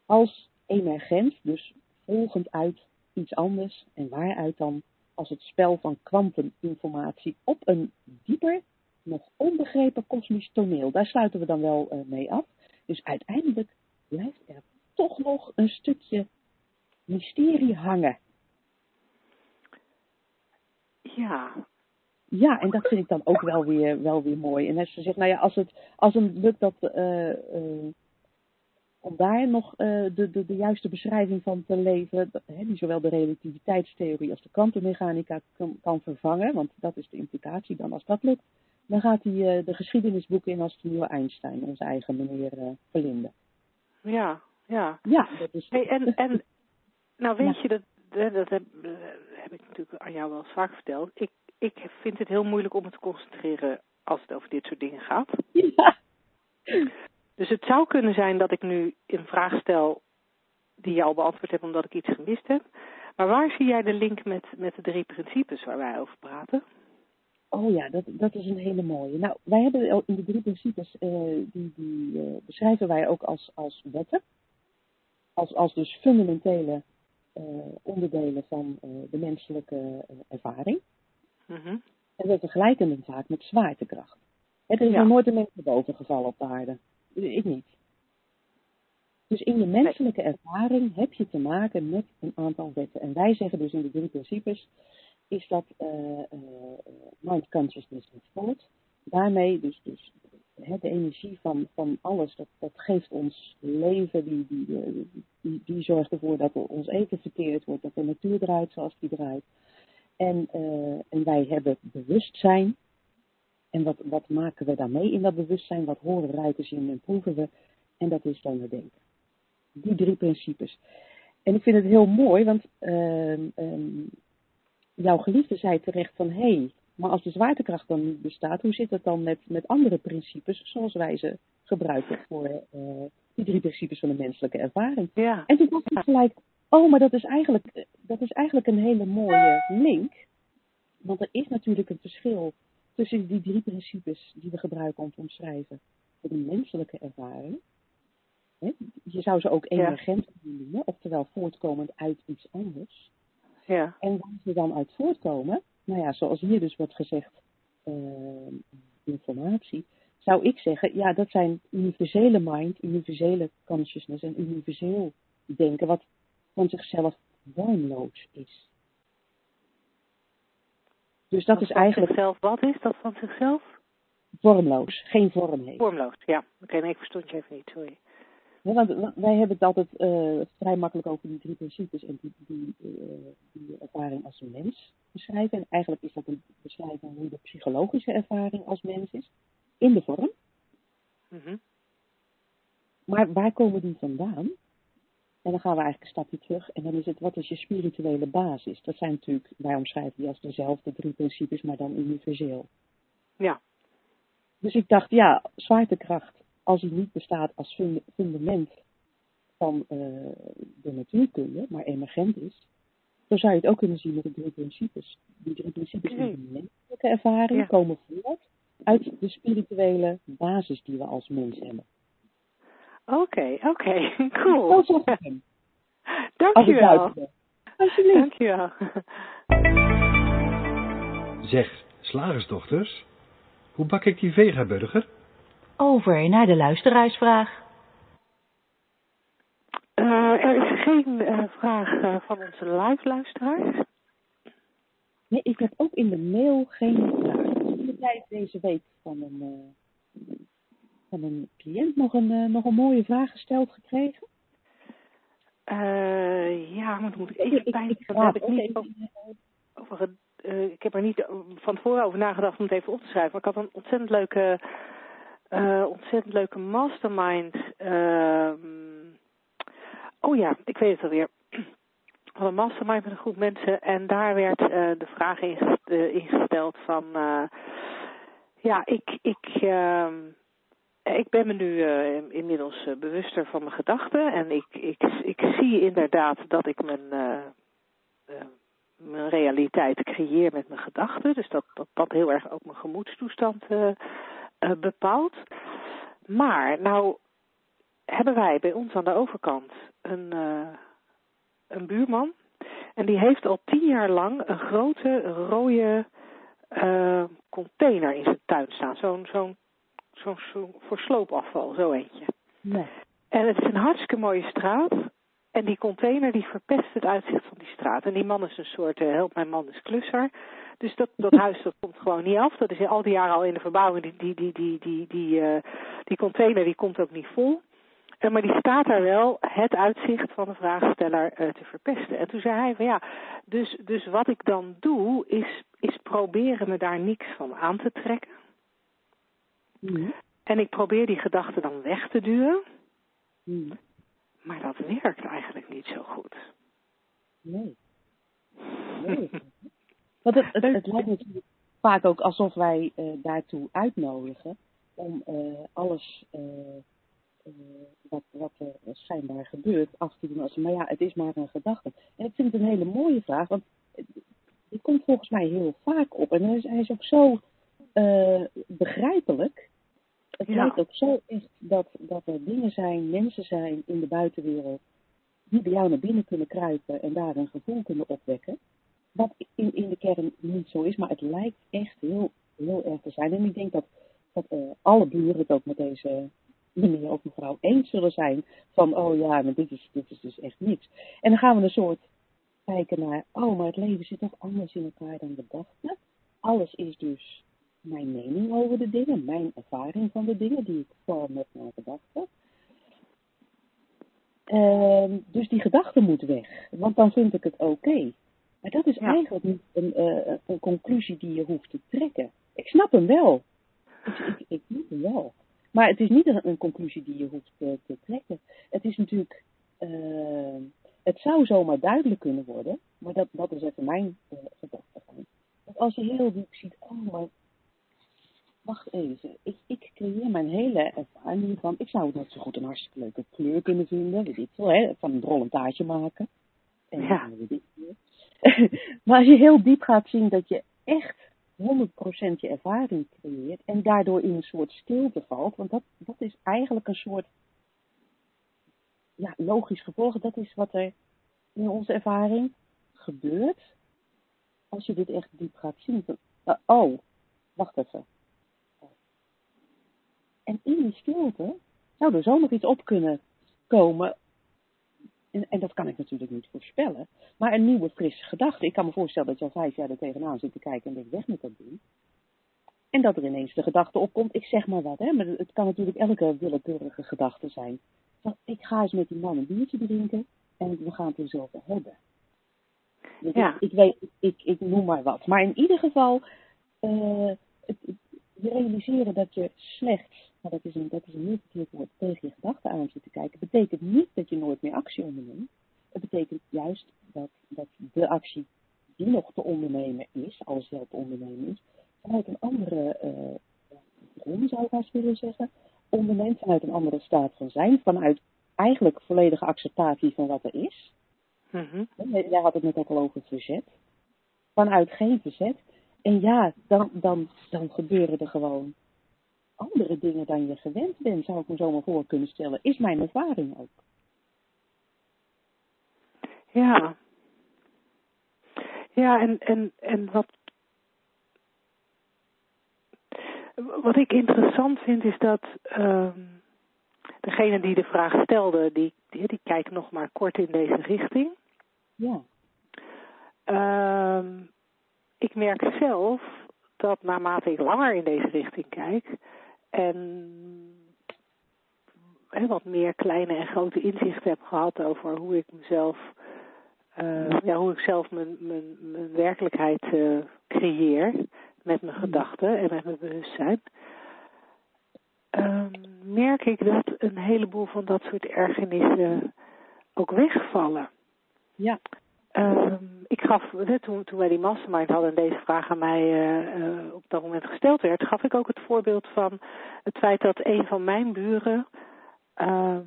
als emergent, dus volgend uit iets anders. En waaruit dan als het spel van kwantuminformatie op een dieper, nog onbegrepen kosmisch toneel. Daar sluiten we dan wel eh, mee af. Dus uiteindelijk blijft er toch nog een stukje mysterie hangen. Ja. Ja, en dat vind ik dan ook wel weer, wel weer mooi. En als ze zegt, nou ja, als het, als het lukt dat, uh, uh, om daar nog uh, de, de, de juiste beschrijving van te leveren, hè, die zowel de relativiteitstheorie als de kwantummechanica kan, kan, vervangen, want dat is de implicatie dan als dat lukt, dan gaat hij de geschiedenisboeken in als de nieuwe Einstein, onze eigen meneer Verlinde. Ja, ja. Ja, dat is... Hey, en, en nou weet ja. je, dat, dat heb, heb ik natuurlijk aan jou wel vaak verteld. Ik, ik vind het heel moeilijk om me te concentreren als het over dit soort dingen gaat. Ja. Dus het zou kunnen zijn dat ik nu een vraag stel die je al beantwoord hebt omdat ik iets gemist heb. Maar waar zie jij de link met, met de drie principes waar wij over praten? Oh ja, dat, dat is een hele mooie. Nou, wij hebben in de drie principes, uh, die, die uh, beschrijven wij ook als, als wetten. Als, als dus fundamentele uh, onderdelen van de menselijke ervaring. Mm -hmm. En we vergelijken hem vaak met zwaartekracht. Er is Ja. nog nooit een mens boven gevallen op de aarde. Ik niet. Dus in de menselijke ervaring heb je te maken met een aantal wetten. En wij zeggen dus in de drie principes, is dat uh, uh, mind consciousness en thought. Daarmee dus, dus hè, de energie van, van alles, dat, dat geeft ons leven, die, die, eh, die, die zorgt ervoor dat ons eten verteerd wordt, dat de natuur draait zoals die draait. En, uh, en wij hebben bewustzijn. En wat, wat maken we daarmee in dat bewustzijn? Wat horen, ruiken, zien en proeven we? En dat is dan het denken. Die drie principes. En ik vind het heel mooi, want uh, um, jouw geliefde zei terecht van hé, hey, maar als de zwaartekracht dan niet bestaat, hoe zit het dan met, met andere principes zoals wij ze gebruiken voor uh, die drie principes van de menselijke ervaring? Ja. En toen dacht ik gelijk, oh, maar dat is eigenlijk, dat is eigenlijk een hele mooie link. Want er is natuurlijk een verschil tussen die drie principes die we gebruiken om te omschrijven voor de menselijke ervaring. Je zou ze ook emergent kunnen noemen, oftewel voortkomend uit iets anders. Ja. En waar ze dan uit voortkomen, nou ja, zoals hier dus wordt gezegd, uh, informatie, zou ik zeggen, ja, dat zijn universele mind, universele consciousness en universeel denken, wat van zichzelf vormloos is. Dus dat, dat is eigenlijk. Zichzelf, wat is dat van zichzelf? Vormloos, geen vorm heeft. Vormloos, ja. Oké, okay, nee, ik verstond je even niet, sorry. Ja, want wij hebben het altijd uh, vrij makkelijk over die drie principes en die, die, uh, die ervaring als een mens beschrijven. En eigenlijk is dat een beschrijving hoe de psychologische ervaring als mens is, in de vorm. Mm -hmm. Maar waar komen die vandaan? En dan gaan we eigenlijk een stapje terug en dan is het, wat is je spirituele basis? Dat zijn natuurlijk, wij omschrijven die als dezelfde drie principes, maar dan universeel. Ja. Dus ik dacht, ja, zwaartekracht, als die niet bestaat als fundament van uh, de natuurkunde, maar emergent is, dan zou je het ook kunnen zien met de drie principes. Die drie principes in de menselijke ervaring ja. komen voort uit de spirituele basis die we als mens hebben. Oké, okay, oké, okay. cool. Dankjewel. Alsjeblieft. Dankjewel. Zeg, slagersdochters, hoe bak ik die vegaburger? Over naar de luisteraarsvraag. Uh, er is geen uh, vraag uh, van onze live luisteraars. Nee, ik heb ook in de mail geen vraag. In de tijd deze week van een, van een cliënt nog een, nog een mooie vraag gesteld gekregen. ja, maar dan moet ik even ik, bij. Ik, ik, heb ik, niet over, over, ik heb er niet van tevoren over nagedacht om het even op te schrijven. Maar ik had een ontzettend leuke uh, ontzettend leuke mastermind. Uh, oh ja, ik weet het alweer. Van een mastermind met een groep mensen. En daar werd de vraag ingesteld van... ja, ik, ik, ik ben me nu inmiddels bewuster van mijn gedachten. En ik, ik, ik zie inderdaad dat ik mijn, mijn realiteit creëer met mijn gedachten. Dus dat, dat dat heel erg ook mijn gemoedstoestand bepaald. Maar nou hebben wij bij ons aan de overkant een, een buurman. En die heeft al tien jaar lang een grote rode container in zijn tuin staan. Zo'n zo'n zo'n zo voor sloopafval, zo eentje. Nee. En het is een hartstikke mooie straat. En die container die verpest het uitzicht van die straat. En die man is een soort, uh, help mijn man is klusser. Dus dat, dat huis dat komt gewoon niet af. Dat is al die jaren al in de verbouwing. Die, die, die, die, die, die, uh, die container die komt ook niet vol. Uh, maar die staat daar wel het uitzicht van de vraagsteller uh, te verpesten. En toen zei hij van ja, dus, dus wat ik dan doe is, is proberen me daar niks van aan te trekken. Mm. En ik probeer die gedachten dan weg te duwen. Mm. Maar dat werkt eigenlijk niet zo goed. Nee. nee. Want het, het, het lijkt natuurlijk vaak ook alsof wij uh, daartoe uitnodigen om uh, alles uh, wat, wat er schijnbaar gebeurt af te doen. Als, maar ja, het is maar een gedachte. En ik vind het een hele mooie vraag, want die komt volgens mij heel vaak op. En hij is, hij is ook zo begrijpelijk. Het Ja. lijkt ook zo echt dat, dat er dingen zijn, mensen zijn in de buitenwereld die bij jou naar binnen kunnen kruipen en daar een gevoel kunnen opwekken. Wat in, in de kern niet zo is, maar het lijkt echt heel, heel erg te zijn. En ik denk dat, dat eh, alle buren het ook met deze meneer of mevrouw eens zullen zijn van, oh ja, maar dit is, dit is dus echt niks. En dan gaan we een soort kijken naar, oh, maar het leven zit toch anders in elkaar dan we dachten. Alles is dus mijn mening over de dingen, mijn ervaring van de dingen die ik vorm met mijn gedachten. Ehm, dus die gedachte moet weg, want dan vind ik het oké. Maar dat is Ja. eigenlijk niet een, eh, een conclusie die je hoeft te trekken. Ik snap hem wel. Ik, ik, ik snap hem wel. Maar het is niet een, een conclusie die je hoeft te, te trekken. Het is natuurlijk. eh, het zou zomaar duidelijk kunnen worden, maar dat, dat is even mijn uh, gedachtegang. Dat als je heel diep ziet, oh, maar wacht even, ik, ik creëer mijn hele ervaring hiervan. Ik zou het net zo goed een hartstikke leuke kleur kunnen vinden, weet ik veel, hè, van een drollend taartje maken. En, Ja. maar als je heel diep gaat zien dat je echt 100% je ervaring creëert en daardoor in een soort stilte valt, want dat, dat is eigenlijk een soort ja, logisch gevolg. Dat is wat er in onze ervaring gebeurt als je dit echt diep gaat zien. Van, oh, wacht even. En in die stilte zou er zo nog iets op kunnen komen. En, en dat kan ik natuurlijk niet voorspellen. Maar een nieuwe frisse gedachte. Ik kan me voorstellen dat je al vijf jaar er tegenaan zit te kijken en denkt weg met dat ding. En dat er ineens de gedachte opkomt, ik zeg maar wat, hè, maar het kan natuurlijk elke willekeurige gedachte zijn. Van, ik ga eens met die man een biertje drinken en we gaan het er zo over hebben. Dus Ja. ik, ik, weet, ik, ik noem maar wat. Maar in ieder geval, uh, het, realiseren dat je slechts, maar dat is een, dat is een heel verkeerd woord, tegen je gedachten aan zit te kijken, betekent niet dat je nooit meer actie onderneemt. Het betekent juist dat, dat de actie die nog te ondernemen is, alles wel te ondernemen is, vanuit een andere uh, bron zou ik haast willen zeggen, onderneemt vanuit een andere staat van zijn, vanuit eigenlijk volledige acceptatie van wat er is. Mm-hmm. Jij had het net ook al over verzet. Vanuit geen verzet. En ja, dan, dan, dan gebeuren er gewoon andere dingen dan je gewend bent, zou ik me zo maar voor kunnen stellen. Is mijn ervaring ook. Ja. Ja, en, en, en wat, wat ik interessant vind is dat uh, degene die de vraag stelde, die, die, die kijkt nog maar kort in deze richting. Ja. Uh, ik merk zelf dat naarmate ik langer in deze richting kijk en wat meer kleine en grote inzichten heb gehad over hoe ik mezelf, uh, ja, hoe ik zelf mijn, mijn, mijn werkelijkheid uh, creëer met mijn gedachten en met mijn bewustzijn, uh, merk ik dat een heleboel van dat soort ergernissen ook wegvallen. Ja. Um, ik gaf, toen, toen wij die mastermind hadden en deze vraag aan mij uh, uh, op dat moment gesteld werd, gaf ik ook het voorbeeld van het feit dat een van mijn buren, uh,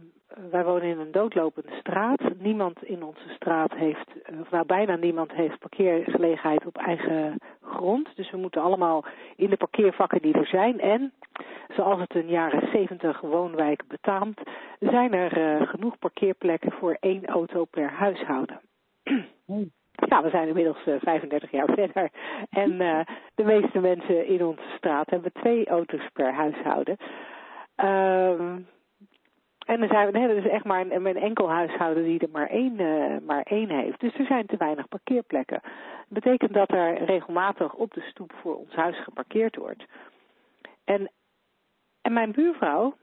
wij wonen in een doodlopende straat, niemand in onze straat heeft, of nou bijna niemand heeft parkeergelegenheid op eigen grond, dus we moeten allemaal in de parkeervakken die er zijn en, zoals het een jaren 70 woonwijk betaamt, zijn er uh, genoeg parkeerplekken voor één auto per huishouden. Ja, we zijn inmiddels uh, 35 jaar verder. En uh, de meeste mensen in onze straat hebben twee auto's per huishouden. Um, En er zijn er is echt maar een, enkel huishouden die er maar één, uh, maar één heeft. Dus er zijn te weinig parkeerplekken. Dat betekent dat er regelmatig op de stoep voor ons huis geparkeerd wordt. En, en mijn buurvrouw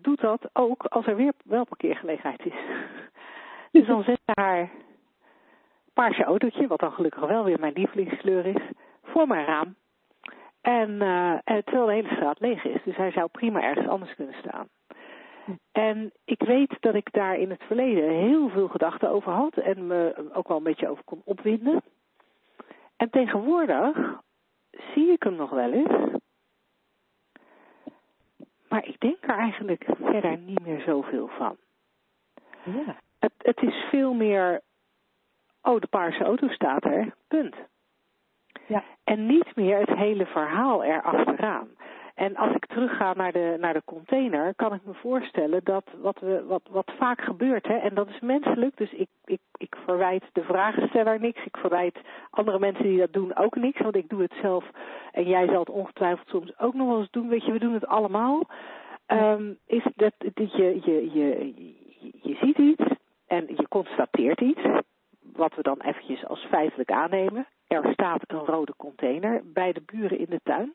doet dat ook als er weer wel parkeergelegenheid is. Dus dan zet ze haar paarse autootje, wat dan gelukkig wel weer mijn lievelingskleur is, voor mijn raam. En uh, terwijl de hele straat leeg is. Dus hij zou prima ergens anders kunnen staan. En ik weet dat ik daar in het verleden heel veel gedachten over had en me ook wel een beetje over kon opwinden. En tegenwoordig zie ik hem nog wel eens. Maar ik denk er eigenlijk verder niet meer zoveel van. Ja. Het, het is veel meer, oh de paarse auto staat er, punt. Ja. En niet meer het hele verhaal erachteraan. En als ik terugga naar de, naar de container, kan ik me voorstellen dat wat, we, wat, wat vaak gebeurt, hè, en dat is menselijk, dus ik, ik, ik verwijt de vragensteller niks, ik verwijt andere mensen die dat doen ook niks, want ik doe het zelf en jij zal het ongetwijfeld soms ook nog wel eens doen, weet je, we doen het allemaal. Um, is dat, dat je, je, je, je, je ziet iets en je constateert iets, wat we dan eventjes als feitelijk aannemen. Er staat een rode container bij de buren in de tuin.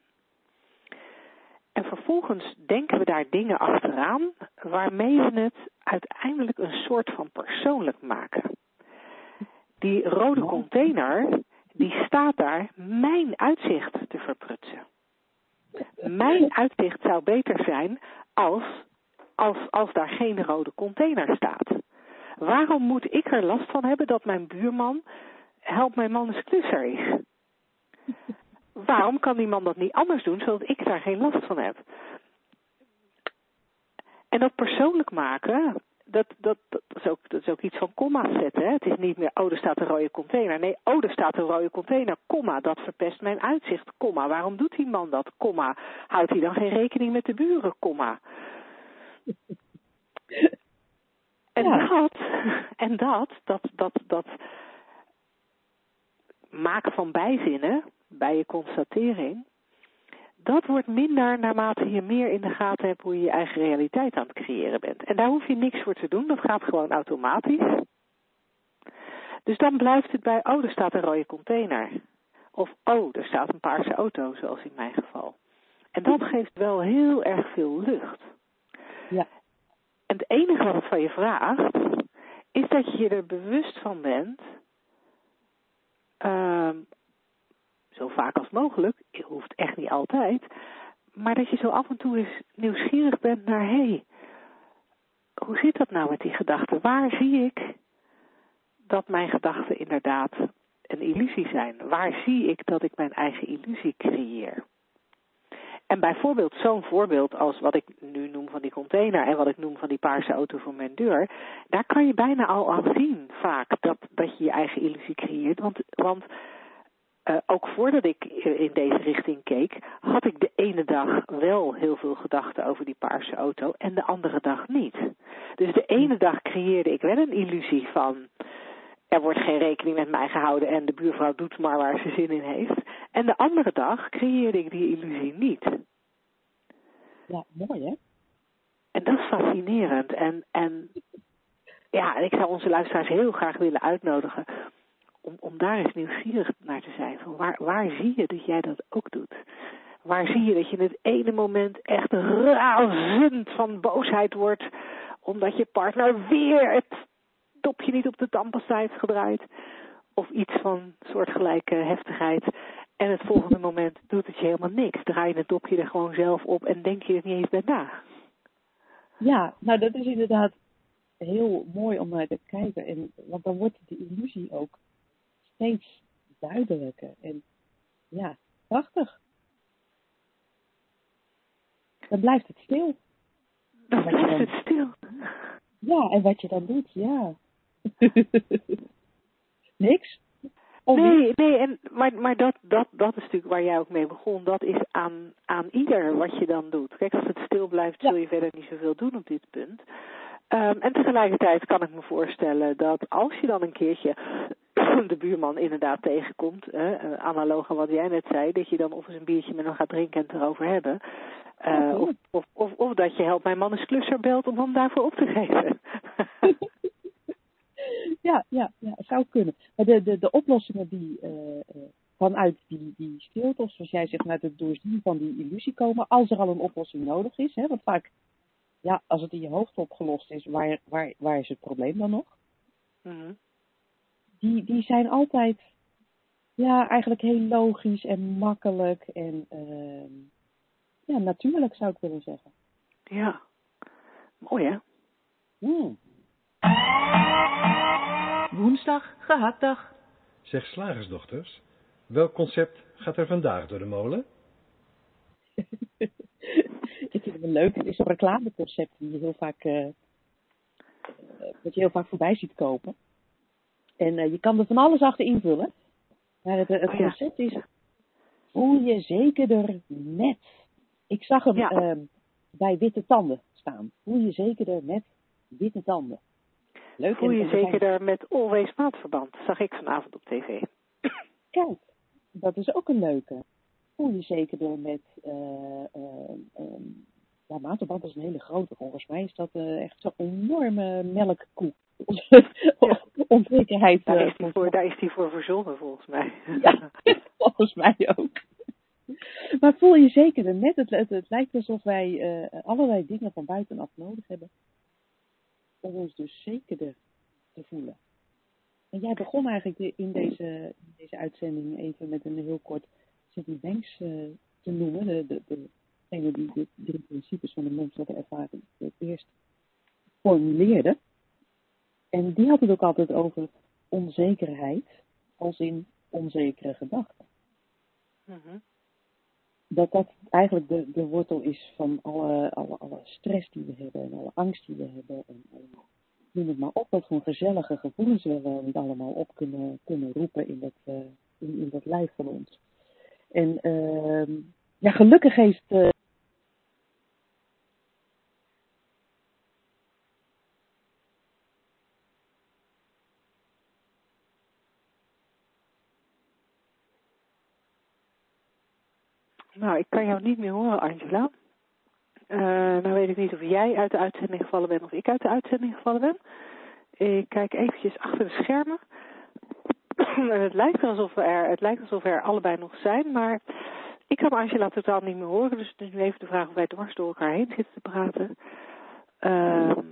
En vervolgens denken we daar dingen achteraan waarmee we het uiteindelijk een soort van persoonlijk maken. Die rode container, die staat daar mijn uitzicht te verprutsen. Mijn uitzicht zou beter zijn als, als, als daar geen rode container staat. Waarom moet ik er last van hebben dat mijn buurman help mijn man eens klusser is? Waarom kan die man dat niet anders doen, zodat ik daar geen last van heb? En dat persoonlijk maken, dat, dat, dat, is, ook, dat is ook iets van komma's zetten. Hè? Het is niet meer, oh, er staat een rode container. Nee, oh, er staat een rode container, komma, dat verpest mijn uitzicht, komma. Waarom doet die man dat, komma? Houdt hij dan geen rekening met de buren, komma? En Ja. dat, en dat, dat, dat, dat maken van bijzinnen bij je constatering, dat wordt minder naarmate je meer in de gaten hebt hoe je je eigen realiteit aan het creëren bent. En daar hoef je niks voor te doen, dat gaat gewoon automatisch. Dus dan blijft het bij, oh, er staat een rode container. Of, oh, er staat een paarse auto, zoals in mijn geval. En dat geeft wel heel erg veel lucht. En het enige wat van je vraagt, is dat je je er bewust van bent, ehm, zo vaak als mogelijk, het hoeft echt niet altijd, maar dat je zo af en toe eens nieuwsgierig bent naar, hé, hoe zit dat nou met die gedachten? Waar zie ik dat mijn gedachten inderdaad een illusie zijn? Waar zie ik dat ik mijn eigen illusie creëer? En bijvoorbeeld zo'n voorbeeld als wat ik nu noem van die container en wat ik noem van die paarse auto voor mijn deur, daar kan je bijna al aan zien vaak dat, dat je je eigen illusie creëert. Want, want uh, ook voordat ik in deze richting keek, had ik de ene dag wel heel veel gedachten over die paarse auto en de andere dag niet. Dus de ene dag creëerde ik wel een illusie van er wordt geen rekening met mij gehouden en de buurvrouw doet maar waar ze zin in heeft. En de andere dag creëerde ik die illusie niet. Ja, mooi hè? En dat is fascinerend. En, en ja, ik zou onze luisteraars heel graag willen uitnodigen om, om daar eens nieuwsgierig naar te zijn. Van waar, waar zie je dat jij dat ook doet? Waar zie je dat je in het ene moment echt razend van boosheid wordt, omdat je partner weer het dopje niet op de tandpasta heeft gedraaid? Of iets van soortgelijke heftigheid. En het volgende moment doet het je helemaal niks. Draai je het dopje er gewoon zelf op en denk je er niet eens bij na. Ja, nou dat is inderdaad heel mooi om naar te kijken. En, want dan wordt de illusie ook steeds duidelijker. En ja, prachtig. Dan blijft het stil. Dan blijft het stil. Ja, en wat je dan doet, ja. Niks? Of nee, nee, en, maar, maar dat, dat, dat is natuurlijk waar jij ook mee begon. Dat is aan, aan ieder wat je dan doet. Kijk, als het stil blijft, zul je verder niet zoveel doen op dit punt. Um, en tegelijkertijd kan ik me voorstellen dat als je dan een keertje de buurman inderdaad tegenkomt, uh, analoog aan wat jij net zei, dat je dan of eens een biertje met hem gaat drinken en het erover hebben. Uh, of, of, of, of, dat je helpt mijn man eens klusser belt om hem daarvoor op te geven. ja, ja, ja, zou kunnen. Maar de, de, de oplossingen die uh, vanuit die, die stilte, of zoals jij zegt, vanuit het doorzien van die illusie komen, als er al een oplossing nodig is, hè, want vaak, ja, als het in je hoofd opgelost is, waar, waar, waar is het probleem dan nog? Mm die, die zijn altijd ja, eigenlijk heel logisch en makkelijk en uh, ja, natuurlijk zou ik willen zeggen. Ja, mooi hè? Mm. Woensdag, gehaktdag. Zeg slagersdochters, welk concept gaat er vandaag door de molen? ik vind het wel leuk. Het is een reclameconcept die je heel vaak, uh, dat je heel vaak voorbij ziet kopen. En uh, je kan er van alles achter invullen. Maar het, het Oh, ja. concept is, voel je zekerder met. Ik zag hem Ja. ehm, bij witte tanden staan. Voel je zekerder met witte tanden. Leuk. Voel je zeker met Always Maatverband, zag ik vanavond op tv. Kijk, dat is ook een leuke. Voel je zekerder met... eh eh, ehm, ja, maatverband is een hele grote. Volgens mij is dat eh, echt zo'n enorme melkkoe. Onzekerheid. Daar is die voor, daar is die voor verzonnen volgens mij. Ja, volgens mij ook. Maar voel je zeker net, het, het, het lijkt alsof wij eh, allerlei dingen van buitenaf nodig hebben. Om ons dus zekerder te voelen. En jij begon eigenlijk in deze, deze uitzending even met een heel kort Sidney Banks eh, te noemen. De, de, die de drie principes van de menselijke ervaring het eerst formuleerde. En die had het ook altijd over onzekerheid, als in onzekere gedachten. Mhm. Dat dat eigenlijk de, de wortel is van alle, alle, alle stress die we hebben en alle angst die we hebben. En, en noem het maar op, wat voor gezellige gevoelens we niet allemaal op kunnen, kunnen roepen in dat, eh, in, in dat lijf van ons. En ehm ja, gelukkig heeft eh, Nou, ik kan jou niet meer horen, Angela. Eh nou weet ik niet of jij uit de uitzending gevallen bent of ik uit de uitzending gevallen ben. Ik kijk eventjes achter de schermen. En het lijkt alsof we er, het lijkt alsof er allebei nog zijn, maar ik kan Angela totaal niet meer horen. Dus het is nu even de vraag of wij dwars door elkaar heen zitten te praten. Ehm,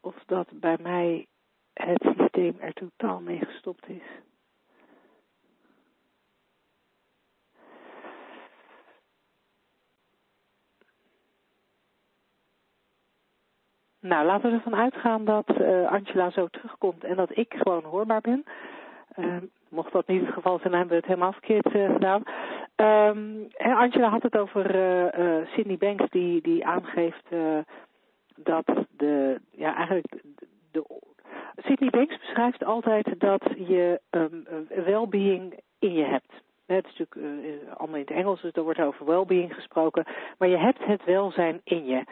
of dat bij mij het systeem er totaal mee gestopt is. Nou, laten we ervan uitgaan dat eh, Angela zo terugkomt en dat ik gewoon hoorbaar ben. Ehm, mocht dat niet het geval zijn, hebben we het helemaal verkeerd eh, gedaan. Ehm, Angela had het over eh, Sydney Banks die, die aangeeft dat de, ja eigenlijk de, Sydney Banks beschrijft altijd dat je um, well-being in je hebt. Het is natuurlijk eh, allemaal in het Engels, dus er wordt over well-being gesproken. Maar je hebt het welzijn in je.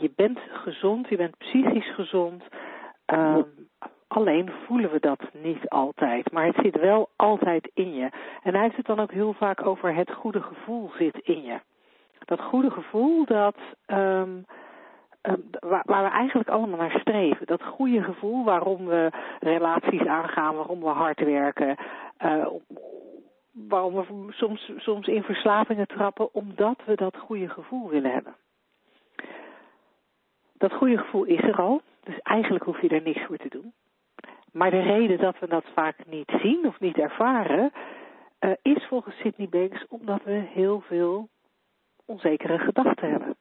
Je bent gezond, je bent psychisch gezond. Ehm, alleen voelen we dat niet altijd. Maar het zit wel altijd in je. En hij heeft het dan ook heel vaak over het goede gevoel zit in je. Dat goede gevoel dat. waar, waar we eigenlijk allemaal naar streven. Dat goede gevoel waarom we relaties aangaan, waarom we hard werken. eh, waarom we soms, soms in verslavingen trappen, omdat we dat goede gevoel willen hebben. Dat goede gevoel is er al, dus eigenlijk hoef je er niks voor te doen. Maar de reden dat we dat vaak niet zien of niet ervaren, eh, is volgens Sydney Banks omdat we heel veel onzekere gedachten hebben.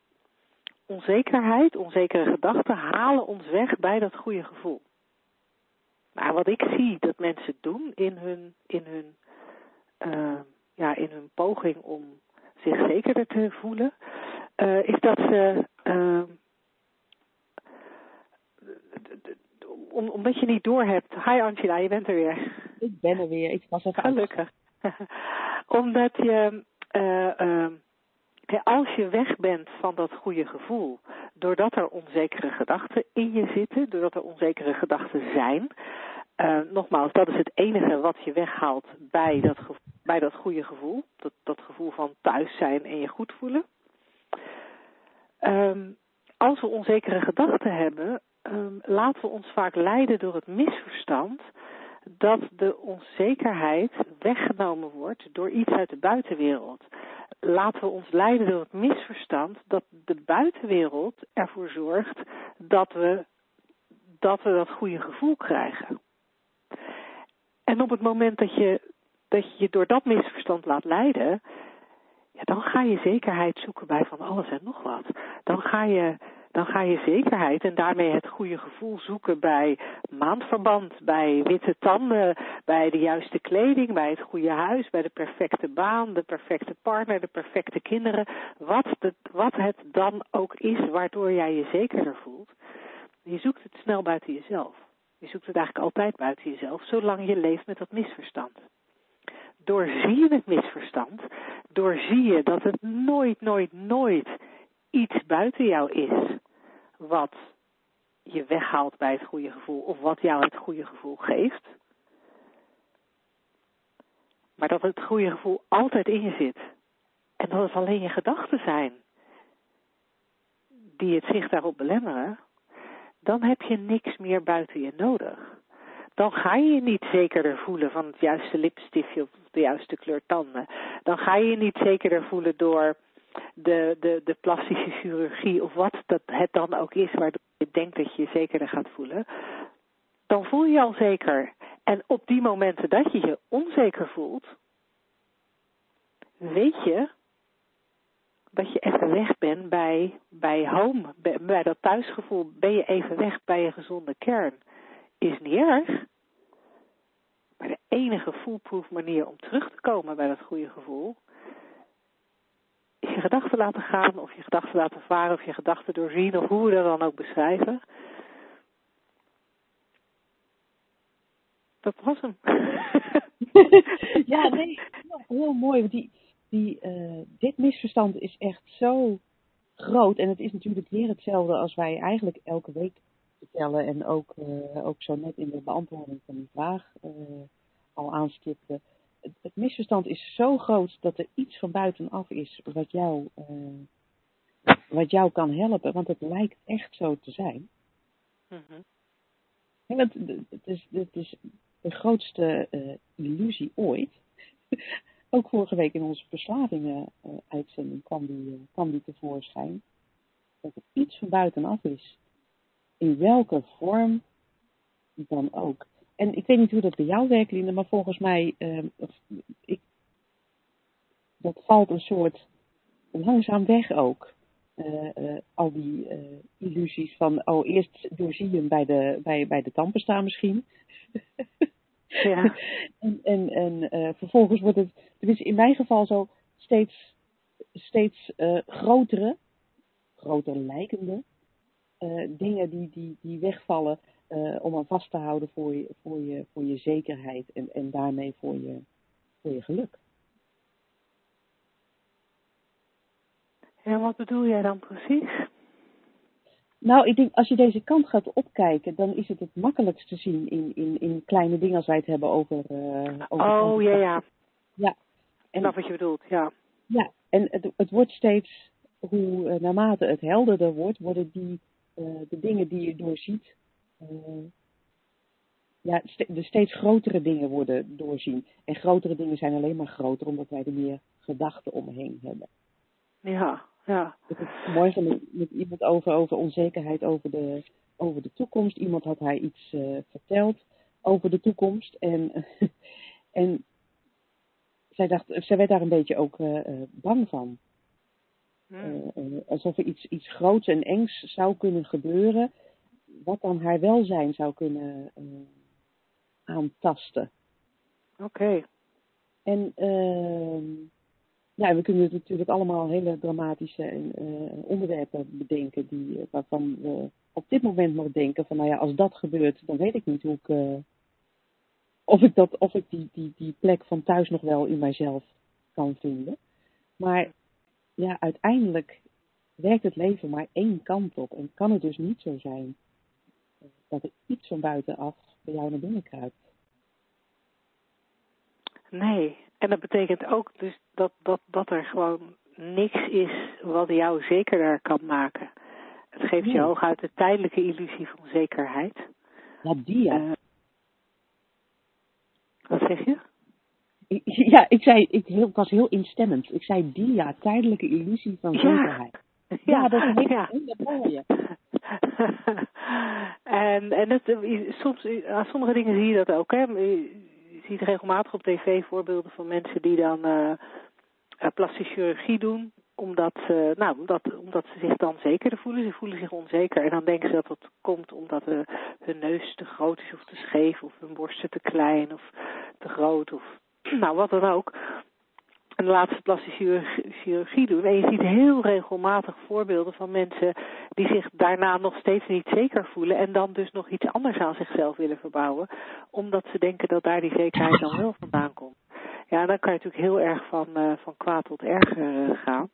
Onzekerheid, onzekere gedachten halen ons weg bij dat goede gevoel. Maar wat ik zie dat mensen doen in hun, in hun, eh, ja, in hun poging om zich zekerder te voelen, eh, is dat ze eh, om, omdat je niet doorhebt. Hi Angela, je bent er weer. ik ben er weer, ik was even Gelukkig. omdat je, eh, eh, ja, als je weg bent van dat goede gevoel, doordat er onzekere gedachten in je zitten, doordat er onzekere gedachten zijn, uh, nogmaals, dat is het enige wat je weghaalt bij dat, bij dat goede gevoel. Dat, dat gevoel van thuis zijn en je goed voelen. Um, als we onzekere gedachten hebben, um, laten we ons vaak leiden door het misverstand dat de onzekerheid weggenomen wordt door iets uit de buitenwereld. Laten we ons leiden door het misverstand dat de buitenwereld ervoor zorgt dat we dat, dat goede gevoel krijgen. En op het moment dat je, dat je je door dat misverstand laat leiden, ja, dan ga je zekerheid zoeken bij van alles en nog wat. Dan ga je, dan ga je zekerheid en daarmee het goede gevoel zoeken bij maandverband, bij witte tanden, bij de juiste kleding, bij het goede huis, bij de perfecte baan, de perfecte partner, de perfecte kinderen. Wat, wat het dan ook is waardoor jij je zekerder voelt. Je zoekt het snel buiten jezelf. Je zoekt het eigenlijk altijd buiten jezelf, zolang je leeft met dat misverstand. Doorzie je het misverstand, doorzie je dat het nooit, nooit, nooit iets buiten jou is wat je weghaalt bij het goede gevoel of wat jou het goede gevoel geeft. Maar dat het goede gevoel altijd in je zit. En dat het alleen je gedachten zijn die het zich daarop belemmeren dan heb je niks meer buiten je nodig. Dan ga je je niet zekerder voelen van het juiste lipstiftje of de juiste kleur tanden. Dan ga je je niet zekerder voelen door de, de, de plastische chirurgie of wat dat het dan ook is waardoor je denkt dat je je zekerder gaat voelen. Dan voel je al zeker. En op die momenten dat je je onzeker voelt, weet je dat je even weg bent bij, bij home, bij, dat thuisgevoel, ben je even weg bij je gezonde kern. Is niet erg. Maar de enige foolproof manier om terug te komen bij dat goede gevoel, je gedachten laten gaan, of je gedachten laten varen, of je gedachten doorzien, of hoe we dat dan ook beschrijven. Dat was hem. ja, nee, heel mooi. Die, die, uh, dit misverstand is echt zo groot. En het is natuurlijk weer hetzelfde als wij eigenlijk elke week vertellen. En ook, uh, ook zo net in de beantwoording van die vraag uh, al aanstipte. Het, het, misverstand is zo groot dat er iets van buitenaf is wat jou, wat jou kan helpen. Want het lijkt echt zo te zijn. Mm -hmm. want het is, het is de grootste illusie ooit ook vorige week in onze verslavingen-uitzending kwam, die, kwam die tevoorschijn. Dat het iets van buitenaf is. In welke vorm dan ook. En ik weet niet hoe dat bij jou werkt, Linda, maar volgens mij, uh, ik, dat valt een soort langzaam weg ook. Uh, uh, al die illusies van, oh, eerst doorzie je hem bij de, bij, bij de tandpasta misschien. Ja. en en, en vervolgens wordt het, tenminste in mijn geval zo, steeds, steeds grotere, groter lijkende dingen die, die, die wegvallen om aan vast te houden voor je, voor je, voor je zekerheid en, en daarmee voor je, voor je geluk. En wat bedoel jij dan precies? Nou, ik denk, als je deze kant gaat opkijken, dan is het het makkelijkst te zien in, in, in kleine dingen als wij het hebben over... Uh, over oh, ja, ja. Ja. En dat wat je bedoelt, ja. Ja, en het, het wordt steeds, hoe uh, naarmate het helderder wordt, worden die, uh, de dingen die je doorziet, ja, de steeds grotere dingen worden doorzien. En grotere dingen zijn alleen maar groter omdat wij er meer gedachten omheen hebben. Ja, ja. Ik heb vanmorgen met, iemand over, over onzekerheid over de, over de toekomst. Iemand had haar iets uh, verteld over de toekomst. En, en zij, dacht, zij werd daar een beetje ook uh, bang van. Hmm. Uh, alsof er iets, iets groots en engs zou kunnen gebeuren. Wat dan haar welzijn zou kunnen aantasten. Oké. Okay. En ehm, ja, we kunnen natuurlijk allemaal hele dramatische uh, onderwerpen bedenken die, eh, waarvan we op dit moment nog denken van nou ja, als dat gebeurt, dan weet ik niet hoe ik, of ik, dat, of ik die, die, die plek van thuis nog wel in mijzelf kan vinden. Maar ja, uiteindelijk werkt het leven maar één kant op en kan het dus niet zo zijn dat er iets van buitenaf bij jou naar binnen kruipt. Nee, en dat betekent ook dus dat, dat, dat er gewoon niks is wat jou zekerder kan maken. Het geeft Nee. je hooguit de tijdelijke illusie van zekerheid. Ja, die ja. Eh, wat zeg je? Ja, ik zei, ik, heel, was heel instemmend. Ik zei die ja, tijdelijke illusie van Ja. zekerheid. Ja, dat is een ja. hele mooie. en en het, eh, soms, aan sommige dingen zie je dat ook. Hè. Je ziet regelmatig op tv voorbeelden van mensen die dan eh, plastische chirurgie doen. Omdat, eh, nou, omdat, omdat ze zich dan zekerder voelen. Ze voelen zich onzeker. En dan denken ze dat dat komt omdat eh, hun neus te groot is of te scheef. Of hun borsten te klein of te groot. Of nou, wat dan ook. En de laatste plastische chirurgie, doen. En je ziet heel regelmatig voorbeelden van mensen die zich daarna nog steeds niet zeker voelen. En dan dus nog iets anders aan zichzelf willen verbouwen. Omdat ze denken dat daar die zekerheid dan wel vandaan komt. Ja, dan kan je natuurlijk heel erg van, eh, van kwaad tot erger eh, gaan.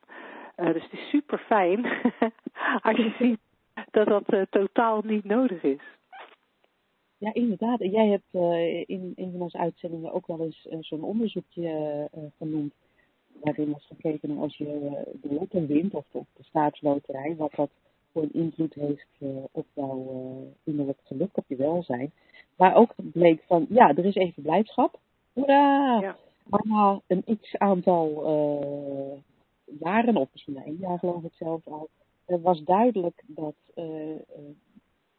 Eh, dus het is super fijn als je ziet dat dat totaal niet nodig is. Ja, inderdaad. Jij hebt in een van onze uitzendingen ook wel eens zo'n onderzoekje genoemd. Waarin was gekeken naar als je eh, de lotto wint of op de staatsloterij, wat dat voor een invloed heeft eh, op jouw eh, innerlijk geluk, op je welzijn. Maar ook bleek van, ja, er is even blijdschap. Hoera! Ja. Maar na een x aantal jaren, of misschien na één jaar geloof ik zelfs al, was duidelijk dat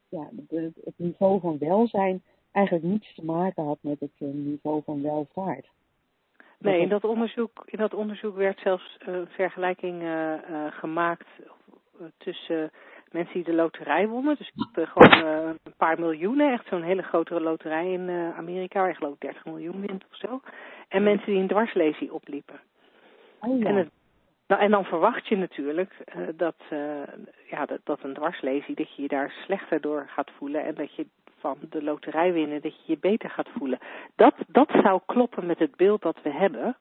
ja, de, het niveau van welzijn eigenlijk niets te maken had met het niveau van welvaart. Nee, in dat onderzoek, in dat onderzoek werd zelfs eh, een vergelijking eh, eh, gemaakt tussen mensen die de loterij wonnen. Dus gewoon een paar miljoenen, echt zo'n hele grote loterij in Amerika, waar je geloof ik 30 miljoen wint of zo. En mensen die een dwarslesie opliepen. Oh ja. En, het, nou, en dan verwacht je natuurlijk dat, ja, dat, dat een dwarslesie, dat je je daar slechter door gaat voelen en dat je van de loterij winnen, dat je je beter gaat voelen. Dat, dat zou kloppen met het beeld dat we hebben.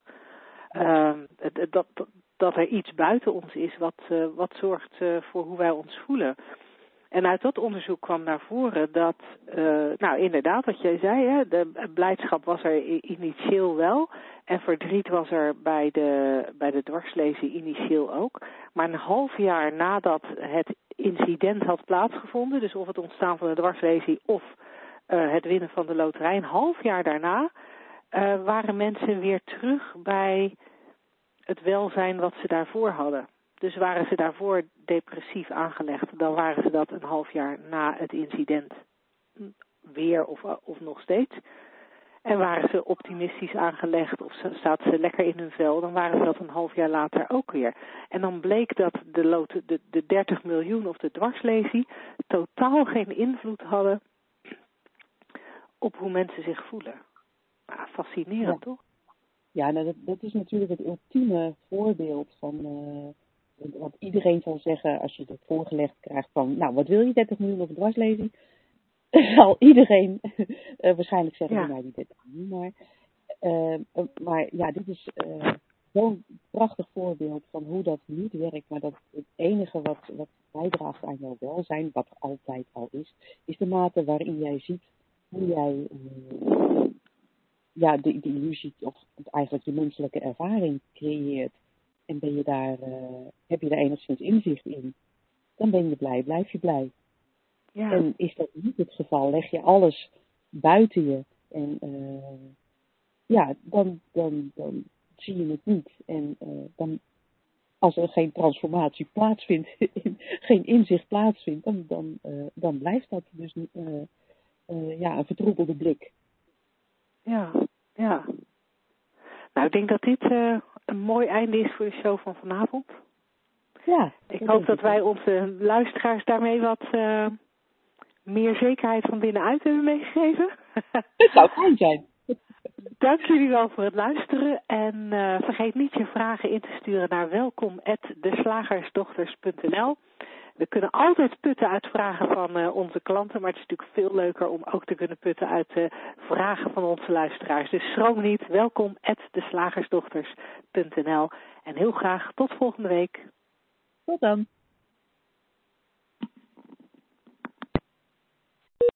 Ehm, dat, dat, dat er iets buiten ons is wat, eh, wat zorgt eh, voor hoe wij ons voelen. En uit dat onderzoek kwam naar voren dat, eh, nou inderdaad, wat jij zei, hè, de blijdschap was er initieel wel. En verdriet was er bij de, bij de dwarslezen initieel ook. Maar een half jaar nadat het incident had plaatsgevonden, dus of het ontstaan van de dwarslesie of eh, het winnen van de loterij, een half jaar daarna eh, waren mensen weer terug bij het welzijn wat ze daarvoor hadden. Dus waren ze daarvoor depressief aangelegd, dan waren ze dat een half jaar na het incident weer of, of nog steeds. En waren ze optimistisch aangelegd of zaten ze lekker in hun vel, dan waren ze dat een half jaar later ook weer. En dan bleek dat de, loten, de, de 30 miljoen of de dwarslesie totaal geen invloed hadden op hoe mensen zich voelen. Nou, fascinerend Ja. toch? Ja, nou, dat, dat is natuurlijk het ultieme voorbeeld van eh, wat iedereen zal zeggen als je het voorgelegd krijgt van, nou, wat wil je, 30 miljoen of dwarslezing? zal iedereen eh, waarschijnlijk zeggen, Ja. nou, die 30 miljoen maar. Maar ja, dit is eh, zo'n prachtig voorbeeld van hoe dat niet werkt, maar dat het enige wat, wat bijdraagt aan jouw welzijn, wat er altijd al is, is de mate waarin jij ziet hoe jij eh, ja, de, de illusie of eigenlijk je menselijke ervaring creëert. En ben je daar, eh, heb je daar enigszins inzicht in, dan ben je blij, blijf je blij. Ja. En is dat niet het geval, leg je alles buiten je en eh, ja, dan, dan, dan zie je het niet. En eh, dan, als er geen transformatie plaatsvindt, geen inzicht plaatsvindt, dan, dan, dan blijft dat dus ja, een vertroebelde blik. Ja, ja. Nou, ik denk dat dit een mooi einde is voor de show van vanavond. Ja, Ik dat hoop dat wij onze luisteraars daarmee wat eh, meer zekerheid van binnenuit hebben meegegeven. Het zou fijn zijn. Dank jullie wel voor het luisteren. En eh, vergeet niet je vragen in te sturen naar welkom.deslagersdochters.nl. We kunnen altijd putten uit vragen van eh, onze klanten, maar het is natuurlijk veel leuker om ook te kunnen putten uit eh, vragen van onze luisteraars. Dus schroom niet, welkom.deslagersdochters.nl. En heel graag tot volgende week. Tot dan.